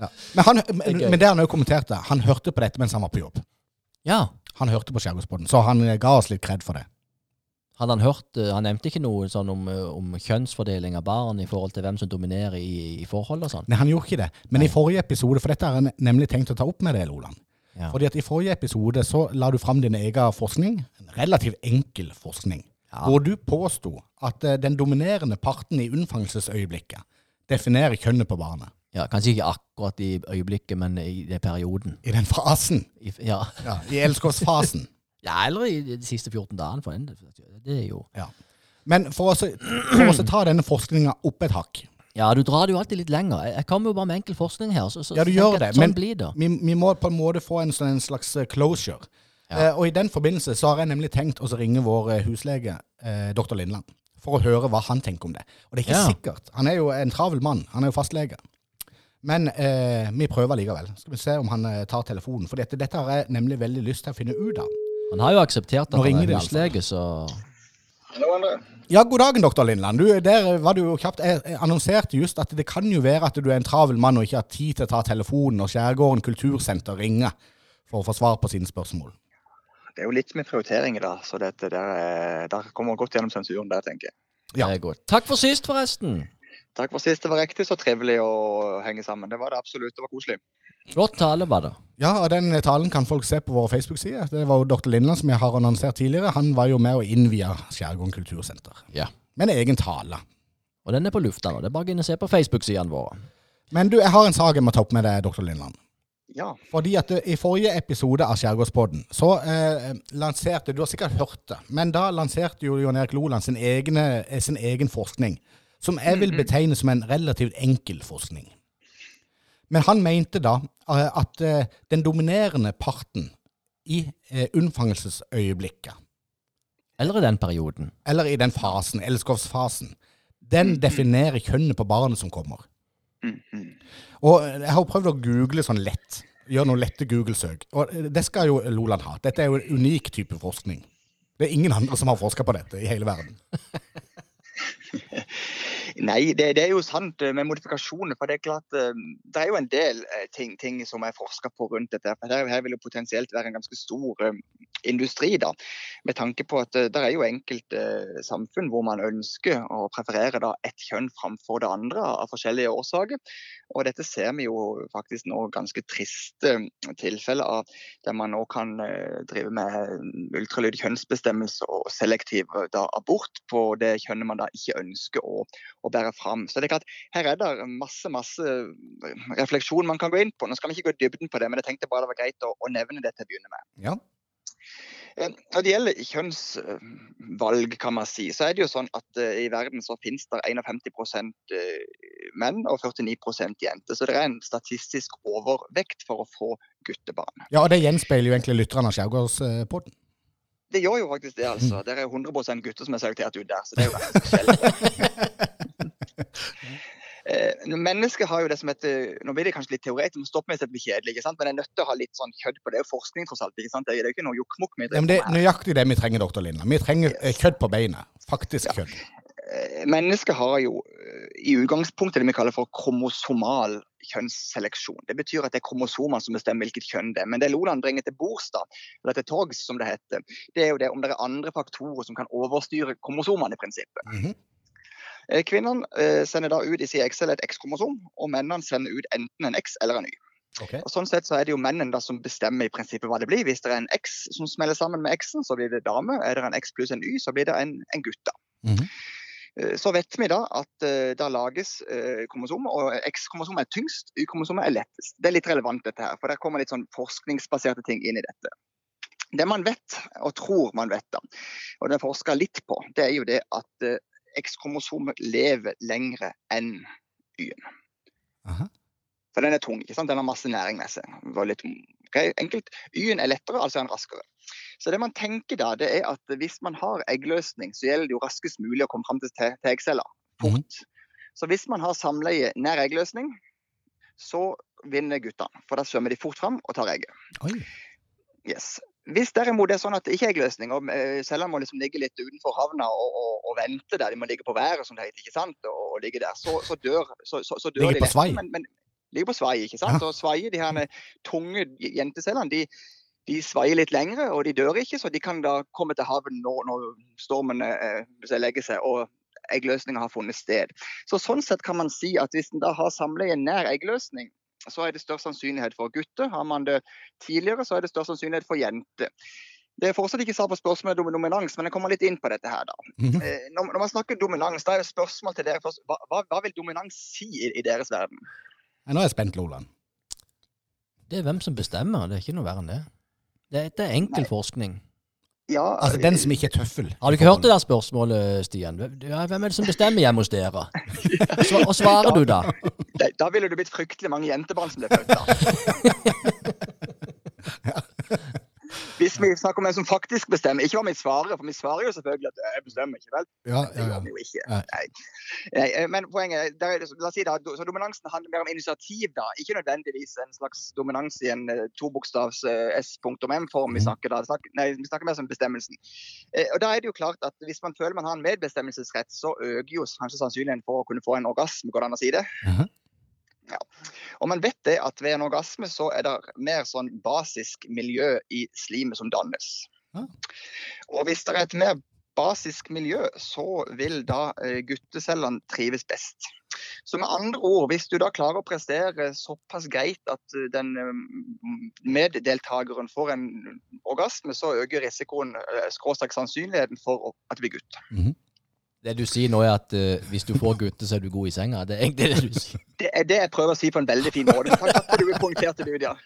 Ja. Men, han, men, men det han òg kommenterte, han hørte på dette mens han var på jobb. Ja. Han hørte på Skjærgårdsbåten, så han eh, ga oss litt kred for det. Hadde han hørt eh, Han nevnte ikke noe sånn om, eh, om kjønnsfordeling av barn i forhold til hvem som dominerer i, i forhold og sånn? Nei, han gjorde ikke det. Men i forrige episode, for dette har jeg nemlig tenkt å ta opp med deg, Loland. Ja. Fordi at i forrige episode så la du fram din egen forskning, en relativt enkel forskning, Ja. hvor du påsto at eh, den dominerende parten i unnfangelsesøyeblikket definerer kjønnet på barnet. ja. Kanskje ikke akkurat i øyeblikket, men i den perioden. I den fasen. I, ja. Ja, I elskovsfasen. ja, eller i de siste 14 dagene, for en. Det er jo Ja. Men for å for å ta denne forskninga opp et hakk Ja, du drar det jo alltid litt lenger. Jeg, kommer jo bare med enkel forskning her. Så, så Ja, du gjør det, Sånn men- vi, vi må på en måte få en, sånn, en slags eh, closure. Ja. Eh, og i den forbindelse så har jeg nemlig tenkt å ringe vår eh, huslege, eh, dr. Lindland, for å høre hva han tenker om det. Og det er ikke Ja. sikkert. Han er jo en travel mann. Han er jo fastlege. Men eh, vi prøver likevel. Skal vi se om han eh, tar telefonen. For dette, dette har jeg nemlig veldig lyst til å finne ut av. Han har jo akseptert at han er altså. huslege, så Hallo, André. Ja, god dagen, doktor Lindland. Du, der var du jo kjapt. Jeg annonserte just at det kan jo være at du er en travel mann og ikke har tid til å ta telefonen når Skjærgården kultursenter ringer for å få svar på sine spørsmål. Det er jo litt med prioriteringer, da. Så dette der, er- der kommer vi godt gjennom sensuren der, tenker jeg. Ja. det er godt. Takk for sist, forresten. Takk for sist. Det var riktig så trivelig å henge sammen. Det var det absolutt. Det var koselig. Flott tale var det. Ja, og den talen kan folk se på vår Facebook-side. Det var jo dr. Lindland som jeg har annonsert tidligere. Han var jo med og innvie Skjærgården kultursenter. Ja. Med en egen tale. Og den er på lufta nå. Det er bare å gå inn og se på Facebook-sidene våre. Men du, jeg har en sak jeg må ta opp med deg, dr. Lindland. Ja. Fordi at eh, i forrige episode av Skjærgårdspodden så eh, lanserte Du har sikkert hørt det, men da lanserte jo Jon Erik Loland sin, egne, eh, sin egen forskning. Som jeg vil betegne som en relativt enkel forskning. Men han mente da eh, at eh, den dominerende parten i eh, unnfangelsesøyeblikket Eller i den perioden. eller i den fasen, elskovsfasen, den definerer kjønnet på barnet som kommer. Mhm. Og jeg har jo prøvd å google sånn lett. Gjøre noen lette Google-søk. Og det skal jo Loland ha. Dette er jo en unik type forskning. Det er ingen andre som har forska på dette i hele verden. Nei, det, det er jo sant eh, med modifikasjoner. For det er klart, eh, det er jo en del eh, ting, ting som er forska på rundt dette. For her, her vil jo potensielt være en ganske stor industri, da. Med tanke på at det er jo enkelte samfunn hvor man ønsker å preferere da ett kjønn framfor det andre av forskjellige årsaker. Og dette ser vi jo faktisk nå ganske triste tilfeller av, der man nå kan drive med ultralyd kjønnsbestemmelse og selektiv da, abort på det kjønnet man da ikke ønsker å, å bære fram. Så det er klart, her er det masse masse refleksjon man kan gå inn på. Nå skal vi ikke gå i dybden på det, men jeg tenkte bare det var greit å, å nevne det til å begynne med. Ja. Eh, Når det gjelder kjønnsvalg, kan man si, så er det jo sånn at eh, i verden så finnes det 51 eh, menn og 49% jenter. Så det er en statistisk overvekt for å få guttebarn. ja, og det gjenspeiler jo egentlig lytterne av Skjærgårdspodden. Det gjør jo faktisk det, altså. Det er 100% gutter som er selektert ut der, så det er jo veldig spesielt. Eh, Mennesket har jo det som heter Nå blir det kanskje litt teoretisk, men stopp meg hvis det blir kjedelig. Men jeg er nødt til å ha litt sånn kjøtt på det. Det er jo forskning, tross alt. ikke sant? Det er jo ikke noe jokkmokk. Ja, men det er nøyaktig det vi trenger, doktor Linda. Vi trenger kjødd kjøtt på beinet. Faktisk kjøtt. Eh, Mennesket har jo eh, i utgangspunktet det vi kaller for kromosomal kjønnsseleksjon. Det betyr at det er kromosomene som bestemmer hvilket kjønn det er. Men det Loland bringer til bords, da, eller til torgs som det heter, det er jo det om det er andre faktorer som kan overstyre kromosomene i prinsippet. Mm Eh, Kvinnene eh, sender da ut i sin Excel et X-kromosom, og mennene sender ut enten en X eller en Y. Okay. Og Sånn sett så er det jo mennene som bestemmer i prinsippet hva det blir. Hvis det er en X som smeller sammen med X-en, så blir det dame. Er det en X pluss en Y, så blir det en, en gutt. da. Mm -hmm. Så vet vi da at eh, da lages eh, kromosomer, og X-kromosomet er tyngst, Y-kromosomet er lettest. Det er litt relevant dette her, for der kommer litt sånn forskningsbaserte ting inn i dette. Det man vet, og tror man vet, da, og det er forska litt på, det er jo det at eh, X-kromosomet lever lengre enn Y-en. For den er tung, ikke sant? den har masse næring med seg. Var litt enkelt. Y-en er lettere, altså er den raskere. Så det man tenker da, det er at hvis man har eggløsning, så gjelder det jo raskest mulig å komme fram til, til eggceller. Fort. Så hvis man har samleie nær eggløsning, så vinner guttene. For da svømmer de fort fram og tar egget. Oi. Yes. Hvis derimot det er sånn at det ikke er løsninger, eh, cellene må liksom ligge litt utenfor havna og, og, og vente der, de må ligge på været som det heter, ikke sant, og, og ligge der, så, så dør, så, så, så dør ligger de på lett, svai. Men, men ligger på svai, ikke sant. Og svaier, de her tunge jentecellene, de, de svaier litt lengre, og de dør ikke, så de kan da komme til havn når, når stormen eh, legger seg. og eggløsninga har funnet sted. Så Sånn sett kan man si at hvis en da har samleie nær eggløsning, så er det størst sannsynlighet for gutter. Har man det tidligere, så er det størst sannsynlighet for jenter. Det er fortsatt ikke svar på spørsmålet om dominans, men jeg kommer litt inn på dette her. da. Mm. Eh, Når, man snakker dominans, da er det spørsmål til dere først. Hva, hva, vil dominans si i, i deres verden? Nå er jeg spent, Loland. Det er hvem som bestemmer, det er ikke noe verre enn det. Det, det er enkel forskning. Ja, Altså den som ikke er tøffel. Har du ikke hørt det der spørsmålet, Stian? Hvem er det som bestemmer hjemme hos dere? Og svarer du da? da, da ville det blitt fryktelig mange jentebarn som ble født da. Hvis vi snakker om en som faktisk bestemmer, ikke hva vi svarer, for vi svarer jo selvfølgelig at jeg bestemmer ikke, vel? Ja, Det ja, gjør vi jo ikke. Nei. Nei. Eh, men poenget er, der er det, la oss si da, så dominansen handler mer om initiativ, da. Ikke nødvendigvis en slags dominans i en eh, tobokstavs eh, S.M-form vi Mhm. snakker da. Nei, vi snakker mer om bestemmelsen. Og da er det jo klart at hvis man føler man har en medbestemmelsesrett, så øker jo kanskje sannsynligheten for å kunne få en orgasme, går det an å si det? Mhm. Ja. Og man vet det at ved en orgasme så er det mer sånn basisk miljø i slimet som dannes. Ja. Og hvis det er et mer basisk miljø, så vil da eh, guttecellene trives best. Så med andre ord, hvis du da klarer å prestere såpass greit at eh, den eh, meddeltakeren får en orgasme, så øker risikoen, skråstrek sannsynligheten for at du blir gutt. Det du sier nå, er at uh, hvis du får gutter, så er du god i senga. Det er egentlig det du sier. Det er det jeg prøver å si på en veldig fin måte. Takk for at du poengterte det ut, ja.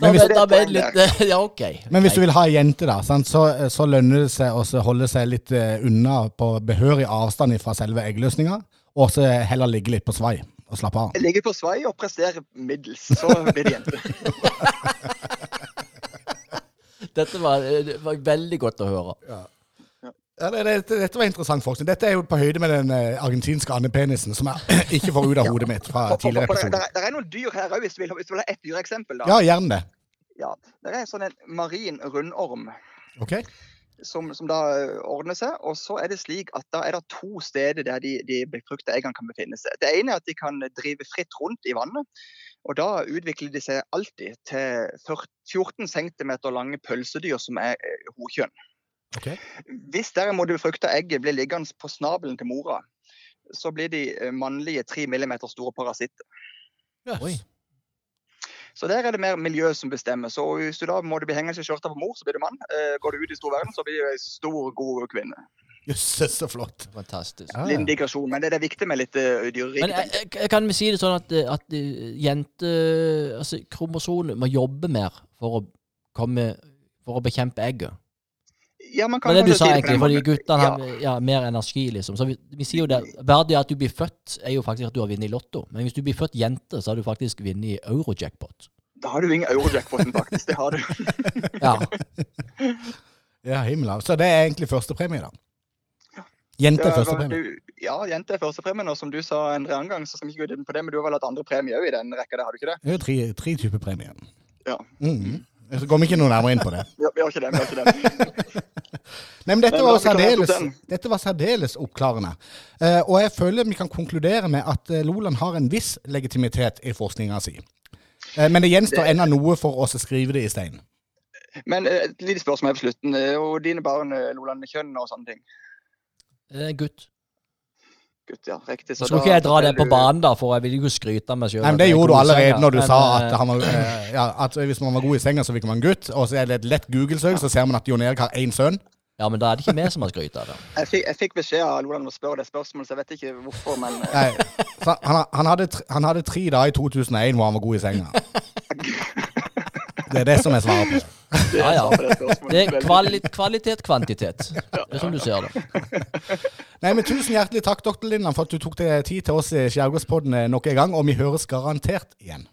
Da Men hvis- da litt eh, Ja, okay. Men hvis du vil ha ei jente, da, sant, så, så lønner det seg å holde seg litt eh, unna på behørig avstand fra selve eggløsninga, og så heller ligge litt på svai og slappe av. Ligge på svai og prestere middels, så blir det jente. Dette var, eh, det var veldig godt å høre. Ja, det, det, dette var interessant forskning. Dette er jo på høyde med den eh, argentinske andepenisen, som jeg ikke får ut av hodet mitt fra tidligere episode. det, episoder. det er noen dyr her òg, hvis, du vil- hvis du vil ha ett dyreksempel. Ja, gjerne det. Ja, det er sånn en marin rundorm Okay. som, som da eh, ordner seg. Og så er det slik at da er det to steder der de, de befruktede eggene kan befinne seg. Det ene er at de kan drive fritt rundt i vannet. Og da utvikler de seg alltid til 14 cm lange pølsedyr som er eh, hokjønn. Ok. Hvis derimot det befrukta egget blir liggende på snabelen til mora, så blir de eh, mannlige 3 mm store parasitter. Yes. Oi. Så der er det mer miljø som bestemmer. Så hvis du da må du bli hengende i skjørta på mor, så blir du mann. Eh, går du ut i stor verden, så blir du ei stor, god kvinne. Jøsses, så flott. Fantastisk. Ja, Liten digresjon, men det er viktig med litt uh. Men eh, eh, kan vi si det sånn at, at jente... Altså, kromosomet må jobbe mer for å komme For å bekjempe egget? Ja, man kan Men det du sa si egentlig, fordi guttene Ja. har ja, mer energi, liksom. Så vi, vi sier jo det. Bare at du blir født, er jo faktisk at du har vunnet i Lotto. Men hvis du blir født jente, så har du faktisk vunnet i eurojackpot. Da har du ingen eurojackpoten, faktisk. Det har du. Ja. Ja, himla. Så det er egentlig førstepremie, da. Jente er førstepremie. ja, jente er førstepremien, og som du sa en annen gang, så skal vi ikke gå inn på det, men du har vel hatt andre premier òg i den rekka har du ikke det? Det er jo tre, tre typer premier. Ja. Mhm. Så går vi ikke noe nærmere inn på det. Har, vi har ikke det. vi har ikke det. Nei, men dette Men var, særdeles, dette var særdeles oppklarende. Uh, og jeg føler vi kan konkludere med at uh, Loland har en viss legitimitet i forskninga si. Uh, men det gjenstår ennå noe for oss å skrive det i stein. Men et lite spørsmål på slutten. Og dine barn, Loland, kjønn og sånne ting? Eh, gutt. Gutt, ja. Riktig. Så skal ikke jeg dra det på banen, da, for jeg vil jo skryte av meg sjøl. Det gjorde du allerede når du sa at, han var, eh, ja, at hvis man var god i senga, så fikk man gutt. Og så er det et lett Google-søk, så ser man at Jon Erik har én sønn. Ja, men da er det ikke vi som har skrytt av det. Jeg fikk, jeg fikk beskjed av Lolan om å spørre det spørsmålet, så jeg vet ikke hvorfor, men eh, Nei, så han, han, hadde, han hadde tre dager i 2001 hvor han var god i senga. Det er det som er svaret Ja, ja. det er kvali kvalitet, kvantitet. Det er som du ser det. Nei, men Tusen hjertelig takk, doktor Lindland, for at du tok deg tid til oss i Skjærgårdspodden eh, nok en gang. Og vi høres garantert igjen.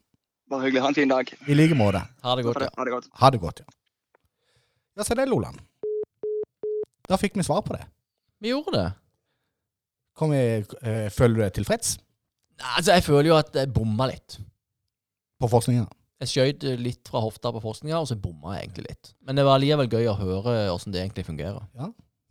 Bare hyggelig. Ha en fin dag. I like måte. Ha det godt, ja. ha det godt. Ha det godt, ja. Ja, se det, Loland. Da fikk vi svar på det. Vi gjorde det. Vi, eh, føler du deg tilfreds Altså, jeg føler jo at jeg bomma litt. på forskninga? Jeg skjøt litt fra hofta på forskninga, og så bomma jeg egentlig litt. Men det var allikevel gøy å høre åssen det egentlig fungerer.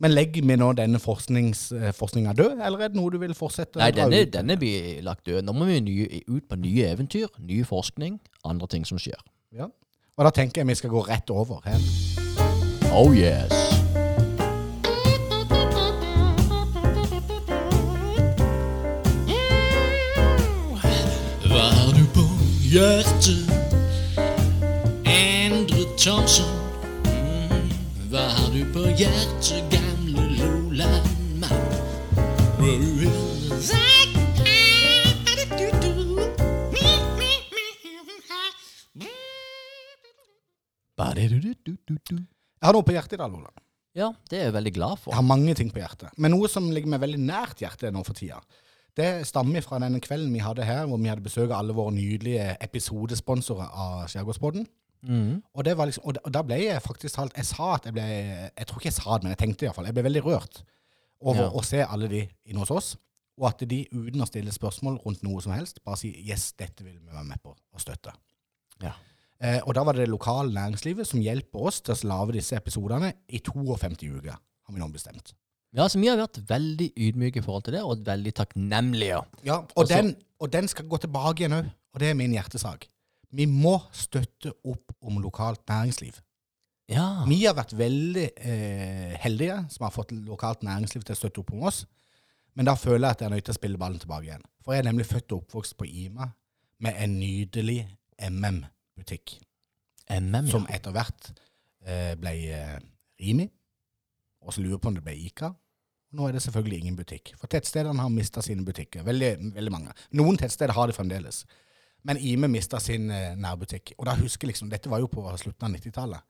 Men legger vi nå denne forsknings, eh, forskninga død, eller er det noe du vil fortsette? å dra denne, ut? denne blir lagt død. Nå må vi nye, ut på nye eventyr, ny forskning, andre ting som skjer. Ja. Og da tenker jeg vi skal gå rett over her. Oh yes. Hva har du på hjertet? Thomsen. Mm, Hva har du på hjertet, gamle Loland-mann? Jeg har noe på hjertet i dag, Lola. Ja, det er jeg veldig glad for. Jeg har mange ting på hjertet. Men noe som ligger meg veldig nært hjertet nå for tida, det stammer fra denne kvelden vi hadde her, hvor vi hadde besøk av alle våre nydelige episodesponsorer av Skjærgårdspodden. Mhm. Og, det var liksom, og, da, ble jeg faktisk talt Jeg sa at jeg ble Jeg tror ikke jeg sa det, men jeg tenkte iallfall. Jeg ble veldig rørt over Ja. å se alle de inne hos oss. Og at de uten å stille spørsmål rundt noe som helst, bare sier 'yes, dette vil vi være med på og støtte'. Ja. Eh, og da var det det lokale næringslivet som hjelper oss til å lage disse episodene i 52 uker, har vi nå bestemt. Ja, så vi har vært veldig ydmyke i forhold til det, og veldig takknemlige. Ja, og, Og den, og den skal gå tilbake igjen òg, og det er min hjertesak. Vi må støtte opp om lokalt næringsliv. Ja. Vi har vært veldig eh, heldige som har fått lokalt næringsliv til å støtte opp om oss. Men da føler jeg at jeg er nødt til å spille ballen tilbake igjen. For jeg er nemlig født og oppvokst på Ima med en nydelig MM-butikk. MM, ja. Som etter hvert eh, ble eh, Rimi. Og så lurer på om det ble Ica. Nå er det selvfølgelig ingen butikk. For tettstedene har mista sine butikker. Veldig, veldig mange. Noen tettsteder har det fremdeles. Men Ime mista sin eh, nærbutikk. Og da husker jeg liksom, Dette var jo på slutten av 90-tallet.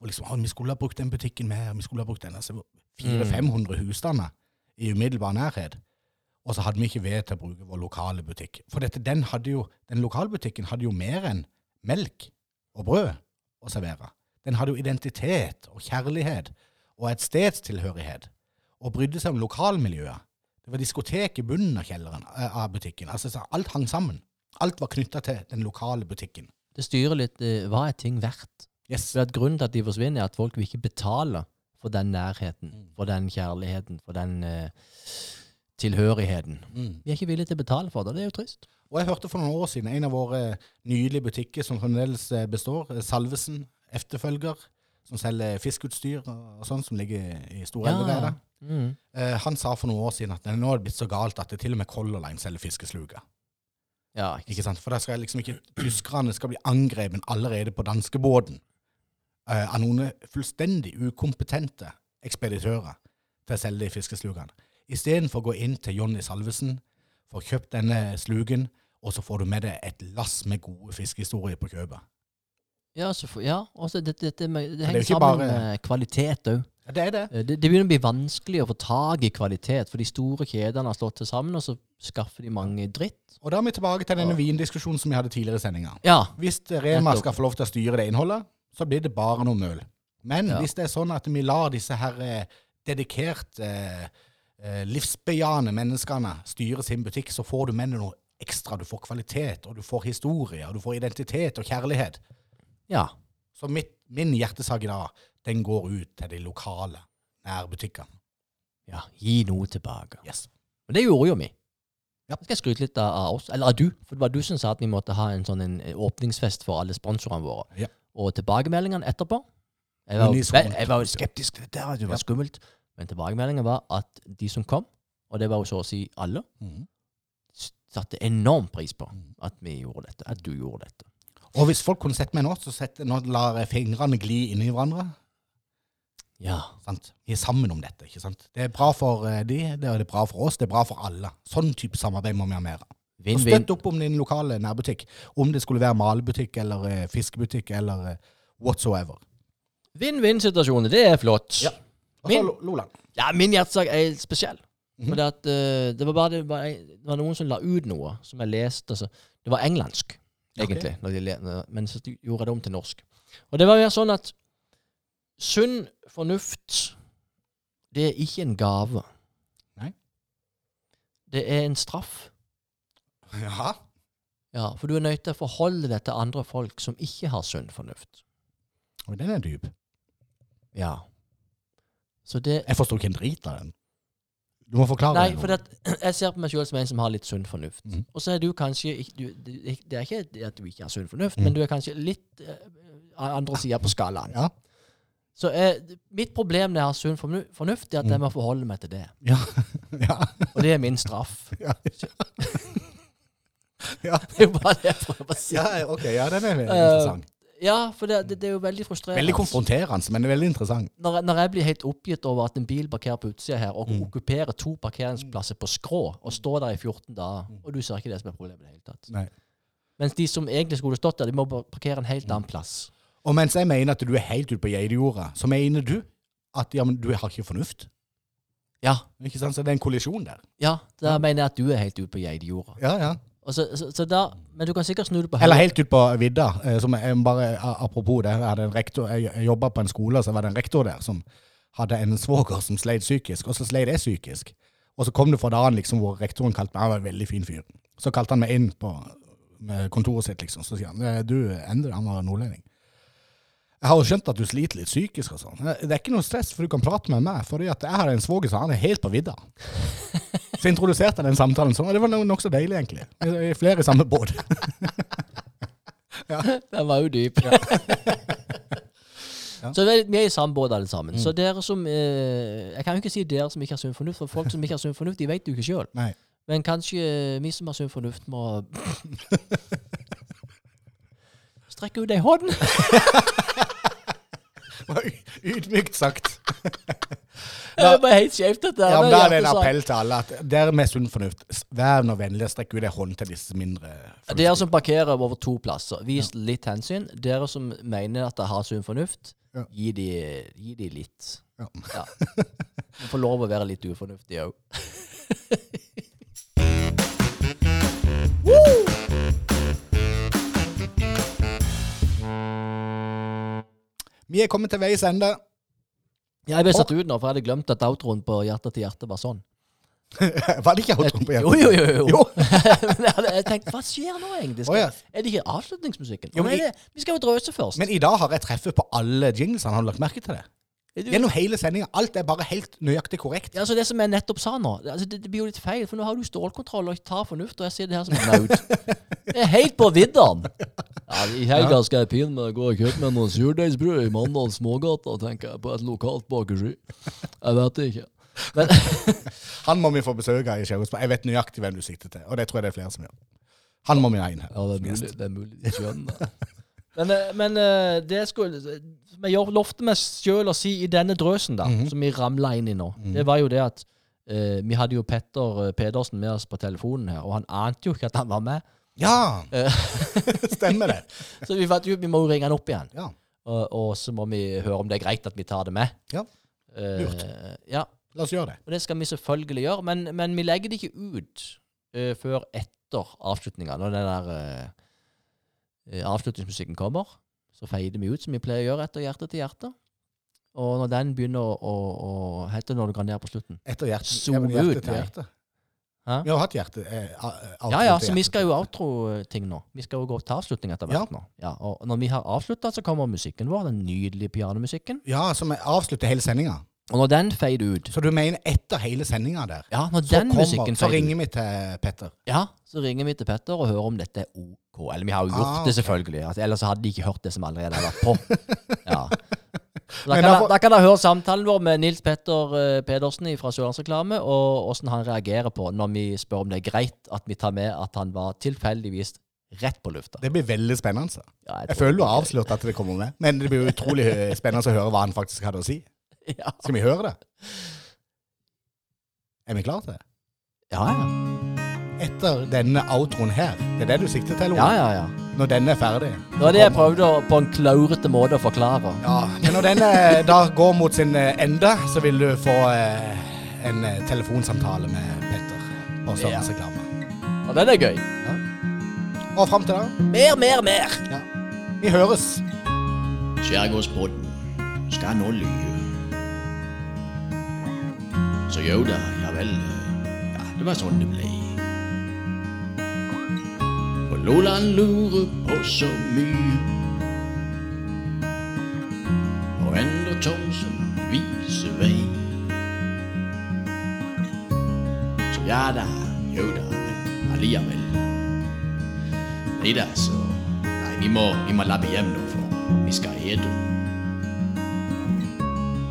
Og liksom, Vi skulle ha brukt den butikken mer. vi skulle ha brukt den. Altså, 400-500 husstander i umiddelbar nærhet. Og så hadde vi ikke ved til å bruke vår lokale butikk. For dette, den, hadde jo, den lokalbutikken hadde jo mer enn melk og brød å servere. Den hadde jo identitet og kjærlighet og et stedstilhørighet. Og brydde seg om lokalmiljøet. Det var diskotek i bunnen av kjelleren eh, av butikken. Altså, alt hang sammen. Alt var knytta til den lokale butikken. Det styrer litt eh, hva er ting verdt. Yes. For at Grunnen til at de forsvinner, er at folk vil ikke betale for den nærheten, Mm. for den kjærligheten, for den uh, tilhørigheten. Mm. Vi er ikke villige til å betale for det. Det er jo trist. Og jeg hørte for noen år siden en av våre nydelige butikker som fremdeles eh, består, eh, Salvesen efterfølger, som selger fiskeutstyr og, sånn, som ligger i Storelvevedet. Mm. Uh, han sa for noen år siden at nå er det blitt så galt at det til og med Color Line selger fiskesluker. Ja, ikke Ikke sant? For da skal liksom ikke tyskerne skal bli angrepet allerede på danskebåten uh, av noen fullstendig ukompetente ekspeditører til å selge de fiskeslukene. Istedenfor å gå inn til Jonny Salvesen, få kjøpt denne sluken, og så får du med deg et lass med gode fiskehistorier på kjøpet. Ja, så ja. også dette med, det er henger sammen bare- med kvalitet òg. Ja, det er det. Det, det begynner å bli vanskelig å få tak i kvalitet, for de store kjedene har slått til sammen, og så skaffer de mange dritt. Og da er vi tilbake til denne vindiskusjonen som vi hadde tidligere i sendinga. Ja. Hvis Rema skal få lov til å styre det innholdet, så blir det bare noe møl. Men Ja. hvis det er sånn at vi lar disse her eh, dedikerte, eh, livsbejaende menneskene styre sin butikk, så får du med deg noe ekstra. Du får kvalitet, og du får historie, og du får identitet og kjærlighet. ja. Så mitt, min hjertesak i dag, den går ut til de lokale nærbutikkene. Ja, gi noe tilbake. Yes. Og det gjorde jo vi. Ja. Skal jeg skryte litt av oss, eller av du, for det var du som sa at vi måtte ha en sånn en åpningsfest for alle sponsorene våre. Ja. Og tilbakemeldingene etterpå Jeg var, Unisont. jeg var jo skeptisk til dette, det var skummelt. Men tilbakemeldingen var at de som kom, og det var jo så å si alle, mm. satte enorm pris på Mm. at vi gjorde dette, at du gjorde dette. Og hvis folk kunne sett meg nå, så sett, nå lar jeg fingrene gli inni hverandre. Ja. Sant? Vi er sammen om dette. ikke sant? Det er bra for eh, de, det er bra for oss, det er bra for alle. Sånn type samarbeid må vi ha mer av. Og Støtt opp om din lokale nærbutikk. Om det skulle være malebutikk eller eh, fiskebutikk eller eh, whatsoever. Vinn-vinn-situasjoner, det er flott. Ja. Og så Min- Loland. Ja, min hjertesak er spesiell. Mhm. Fordi at eh, det var bare det var, det var noen som la ut noe som jeg leste. Altså. Det var engelsk, egentlig, når de le, når- men så gjorde jeg det om til norsk. Og det var jo sånn at sunn fornuft, det er ikke en gave. Nei. Det er en straff. Ja. Ja, For du er nødt til å forholde deg til andre folk som ikke har sunn fornuft. Og den er dyp. Ja. Så det Jeg forstår ikke en drit av den. Du må forklare Nei, det. for det, jeg ser på meg sjøl som en som har litt sunn fornuft. Mm. Og så er du kanskje du, Det er ikke at du ikke har sunn fornuft, mm. men du er kanskje litt uh, andre sida på skalaen. Ja. Så eh, mitt problem når jeg har sunn fornu- fornuft, er at jeg må forholde meg til det. Ja. ja. Og det er min straff. Ja. ja. Det er jo bare det jeg prøver å si. ja, ok. Ja, den er interessant. Ja, for det, det, det er jo veldig frustrerende. Veldig konfronterende, men det er veldig interessant. Når, jeg- når jeg blir helt oppgitt over at en bil parkerer på utsida her, og Mm. okkuperer to parkeringsplasser på skrå, og står der i 14 dager, og du ser ikke det som er problemet i det hele tatt. Nei. Mens de som egentlig skulle stått der, de må bare parkere en helt annen plass. Og mens jeg mener at du er helt ute på geitejorda, så mener du at ja, men du har ikke fornuft. Ja, Ikke sant? Så det er en kollisjon der. ja, da mener jeg at du er helt ute på geitejorda. Ja, ja. Så, så, så da, men du kan sikkert snu det på høyre. Eller helt ut på vidda. eh, Som jeg bare, apropos det, jeg, rektor, jeg jobba på en skole, og så var det en rektor der som hadde en svoger som sleit psykisk, og så sleit jeg psykisk. Og så kom det fra dagen liksom, hvor rektoren kalte meg Han var en veldig fin fyr. Så kalte han meg inn på kontoret sitt, liksom. Så sier han «Eh, du, Endre, han var nordlending. Jeg har jo skjønt at du sliter litt psykisk og sånn. Det er ikke noe stress, for du kan prate med meg. For jeg har en svoger som han er helt på vidda. Så introduserte jeg den samtalen sånn, og det var no- nokså deilig, egentlig. Vi er Flere i samme båt. Den var jo dyp. Så vi er- i samme båt alle sammen. Så dere som eh, Jeg kan jo ikke si dere som ikke har sunn fornuft, for folk som ikke har sunn fornuft, de vet jo ikke sjøl. Men kanskje vi som har sunn fornuft, må Strekke ut ei hånd. Ydmykt sagt. Det er bare helt skjevt, dette. Ja, men Det Da er er det en appell til alle at dere med sunn fornuft, vær nå vennlig og strekk ut ei hånd til disse mindre Dere som parkerer over to plasser, vis litt hensyn. Dere som mener at dere har sunn fornuft, Ja. gi, de, gi de litt. Ja. Ja. Du får lov å være litt ufornuftig òg. Vi er kommet til veis ende. Jeg ble satt ut nå, for jeg hadde glemt at outroen på Hjerte til hjerte var sånn. Var det ikke outroen på Jo, Hjertet? jo, jo. jo. Jo. Men jeg, hadde, jeg tenkte, hva skjer nå egentlig? Skal, oh, ja. Er det ikke avslutningsmusikken? Jo, men nei, det, vi skal jo drøse først. Men i dag har jeg treffet på alle jinglesene. Har du lagt merke til det? Gjennom hele sendinga. Alt er bare helt nøyaktig korrekt. Ja, altså Det som jeg nettopp sa nå, altså det, det blir jo litt feil. For nå har du stålkontroll og tar fornuft, og jeg sitter her som en naud. Det er helt på viddene! Ja, I helga skal jeg pine meg gå og kjøpe meg noen surdeigsbrød i Mandal smågata, tenker jeg, på et lokalt bakeri. Jeg vet ikke. Men Han må vi få besøk av i Skjærgårdsbar. Jeg vet nøyaktig hvem du sikter til, og det tror jeg det er flere som gjør. Han må vi ha inn her. Ja, det er mulig. Det er mulig. Jeg skjønner. Men, eh, men eh, det skulle Vi lovte meg sjøl å si i denne drøsen, da, Mhm. som vi ramla inn i nå, det var jo det at uh, vi hadde jo Petter Pedersen med oss på telefonen her, og han ante jo ikke at han var med. Ja! Stemmer det. Så vi, fant jo, vi må ringe han opp igjen. Ja. Og, og så må vi høre om det er greit at vi tar det med. Ja, Lurt. lurt. ja, La oss gjøre det. og det skal vi selvfølgelig gjøre. Men, men vi legger det ikke ut før etter avslutninga. Når den der avslutningsmusikken kommer, så feider vi ut som vi pleier å gjøre etter Hjerte til hjerte. Og når den begynner å, å, å Heter det når du går ned på slutten? Etter hjerte, ja, men hjerte ut, til hjerte. Hæ? Vi har hatt hjerte. Eh, Ja, ja, så vi skal jo outro-ting nå. Vi skal jo gå til avslutning etter hvert nå. Ja, og når vi har avslutta, så kommer musikken vår, den nydelige pianomusikken. Ja, som avslutter hele sendinga. Og når den feider ut Så du mener etter hele sendinga der? Ja, når Så, den musikken så ut ringer vi til Petter. Ja, så ringer vi til Petter og hører om dette er OK. Eller vi har jo gjort Ah, det, selvfølgelig. Altså, ellers hadde de ikke hørt det som allerede har vært på. Ja. Da, kan derfor... da, da kan dere høre samtalen vår med Nils Petter uh, Pedersen fra Sørlandsreklame, og åssen han reagerer på når vi spør om det er greit at vi tar med at han var tilfeldigvis rett på lufta. Det blir veldig spennende. Ja, Jeg jeg føler du har avslørt at det kommer med. Men det blir utrolig spennende å høre hva han faktisk hadde å si. Ja. Skal vi høre det? Er vi klare til det? Ja, ja. Etter denne outroen her, det er det du sikter til, ja, Ole? ja, ja. Når den er ferdig? Det var det jeg prøvde å, på en klaurete måte å forklare. Ja, men når den eh, da går mot sin eh, ende, så vil du få eh, en eh, telefonsamtale med Petter på Sørlandsreklame. Og den er gøy. Og fram til da, Mer, mer, mer! vi høres. Skjærgårdspodden skal nå lyve. Så jo da, ja vel. Ja, det var sånn det ble. For Loland lurer på så mye. Og Endre Thomsen viser vei. Så ja da, jo da, men alliavel. Nei da, så Nei, vi må, vi må labbe hjem nå, for vi skal ete.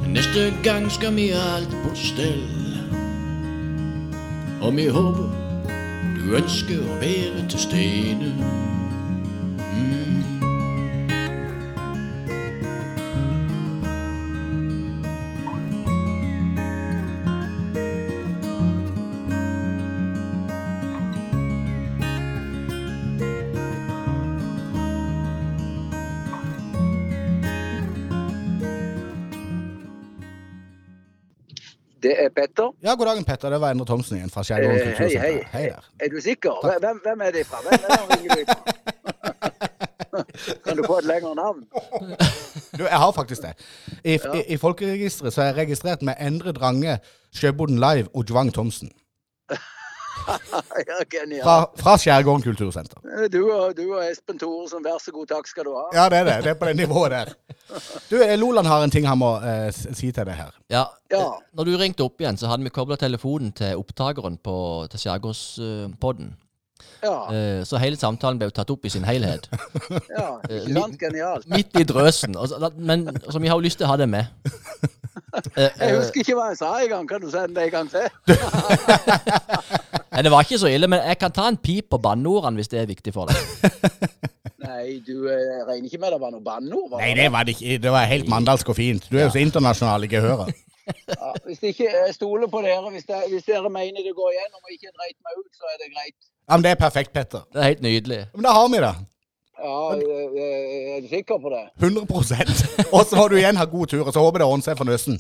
Neste gang skal vi ha alt på stell. Og vi håper du ønsker å være til stede. Det er Petter. Ja, god dagen, Petter. Det var Endre Thomsen igjen fra Skjærgården Eh, hei, kultursenter. hei. Hei der. Er du sikker? Hvem, hvem er det fra? Hvem, hvem ringer du fra? Kan du få et lengre navn? Du, jeg har faktisk det. I, i, i folkeregisteret så er jeg registrert med Endre Drange, Sjøboden Live og Jwang Thomsen. ja, genialt. Fra, fra Skjærgården kultursenter. Du og, du og Espen Thoresen, vær så god, takk skal du ha. Ja, det er det. Det er på det nivået der. Du, eh, Loland har en ting han må eh, si til deg her. Ja, Ja. eh, Når du ringte opp igjen, så hadde vi kobla telefonen til opptakeren på, til Skjærgårdspodden. Ja, Eh, så hele samtalen ble jo tatt opp i sin helhet. ja, Eh, ikke sant? Genialt. Midt i drøsen. Men så vi har jo lyst til å ha det med. Eh, Jeg eh, husker ikke hva jeg sa i gang. Kan du sende det en gang til? nei, det var ikke så ille, men jeg kan ta en pip på banneordene hvis det er viktig for deg. Nei, du eh, regner ikke med det var noe banneord? Nei, det? det var det ikke. Det var helt mandalsk og fint. Du er jo så internasjonal i gehøret. Ja, hvis ikke jeg stoler på dere, hvis, det, hvis dere mener det går igjennom og ikke dreit meg ut, så er det greit. Ja, men det er perfekt, Petter. Det er helt nydelig. Men da har vi det. Ja, jeg, Er sikker på det? 100 Og så har du igjen ha god tur, og så håper jeg det ordner seg for nøsten.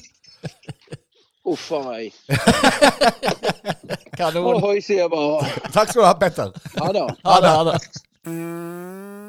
Uff a meg. Kanon. Ohoi, sier jeg bare. Takk skal du ha, Petter. Ha det. Ha det. Ha det.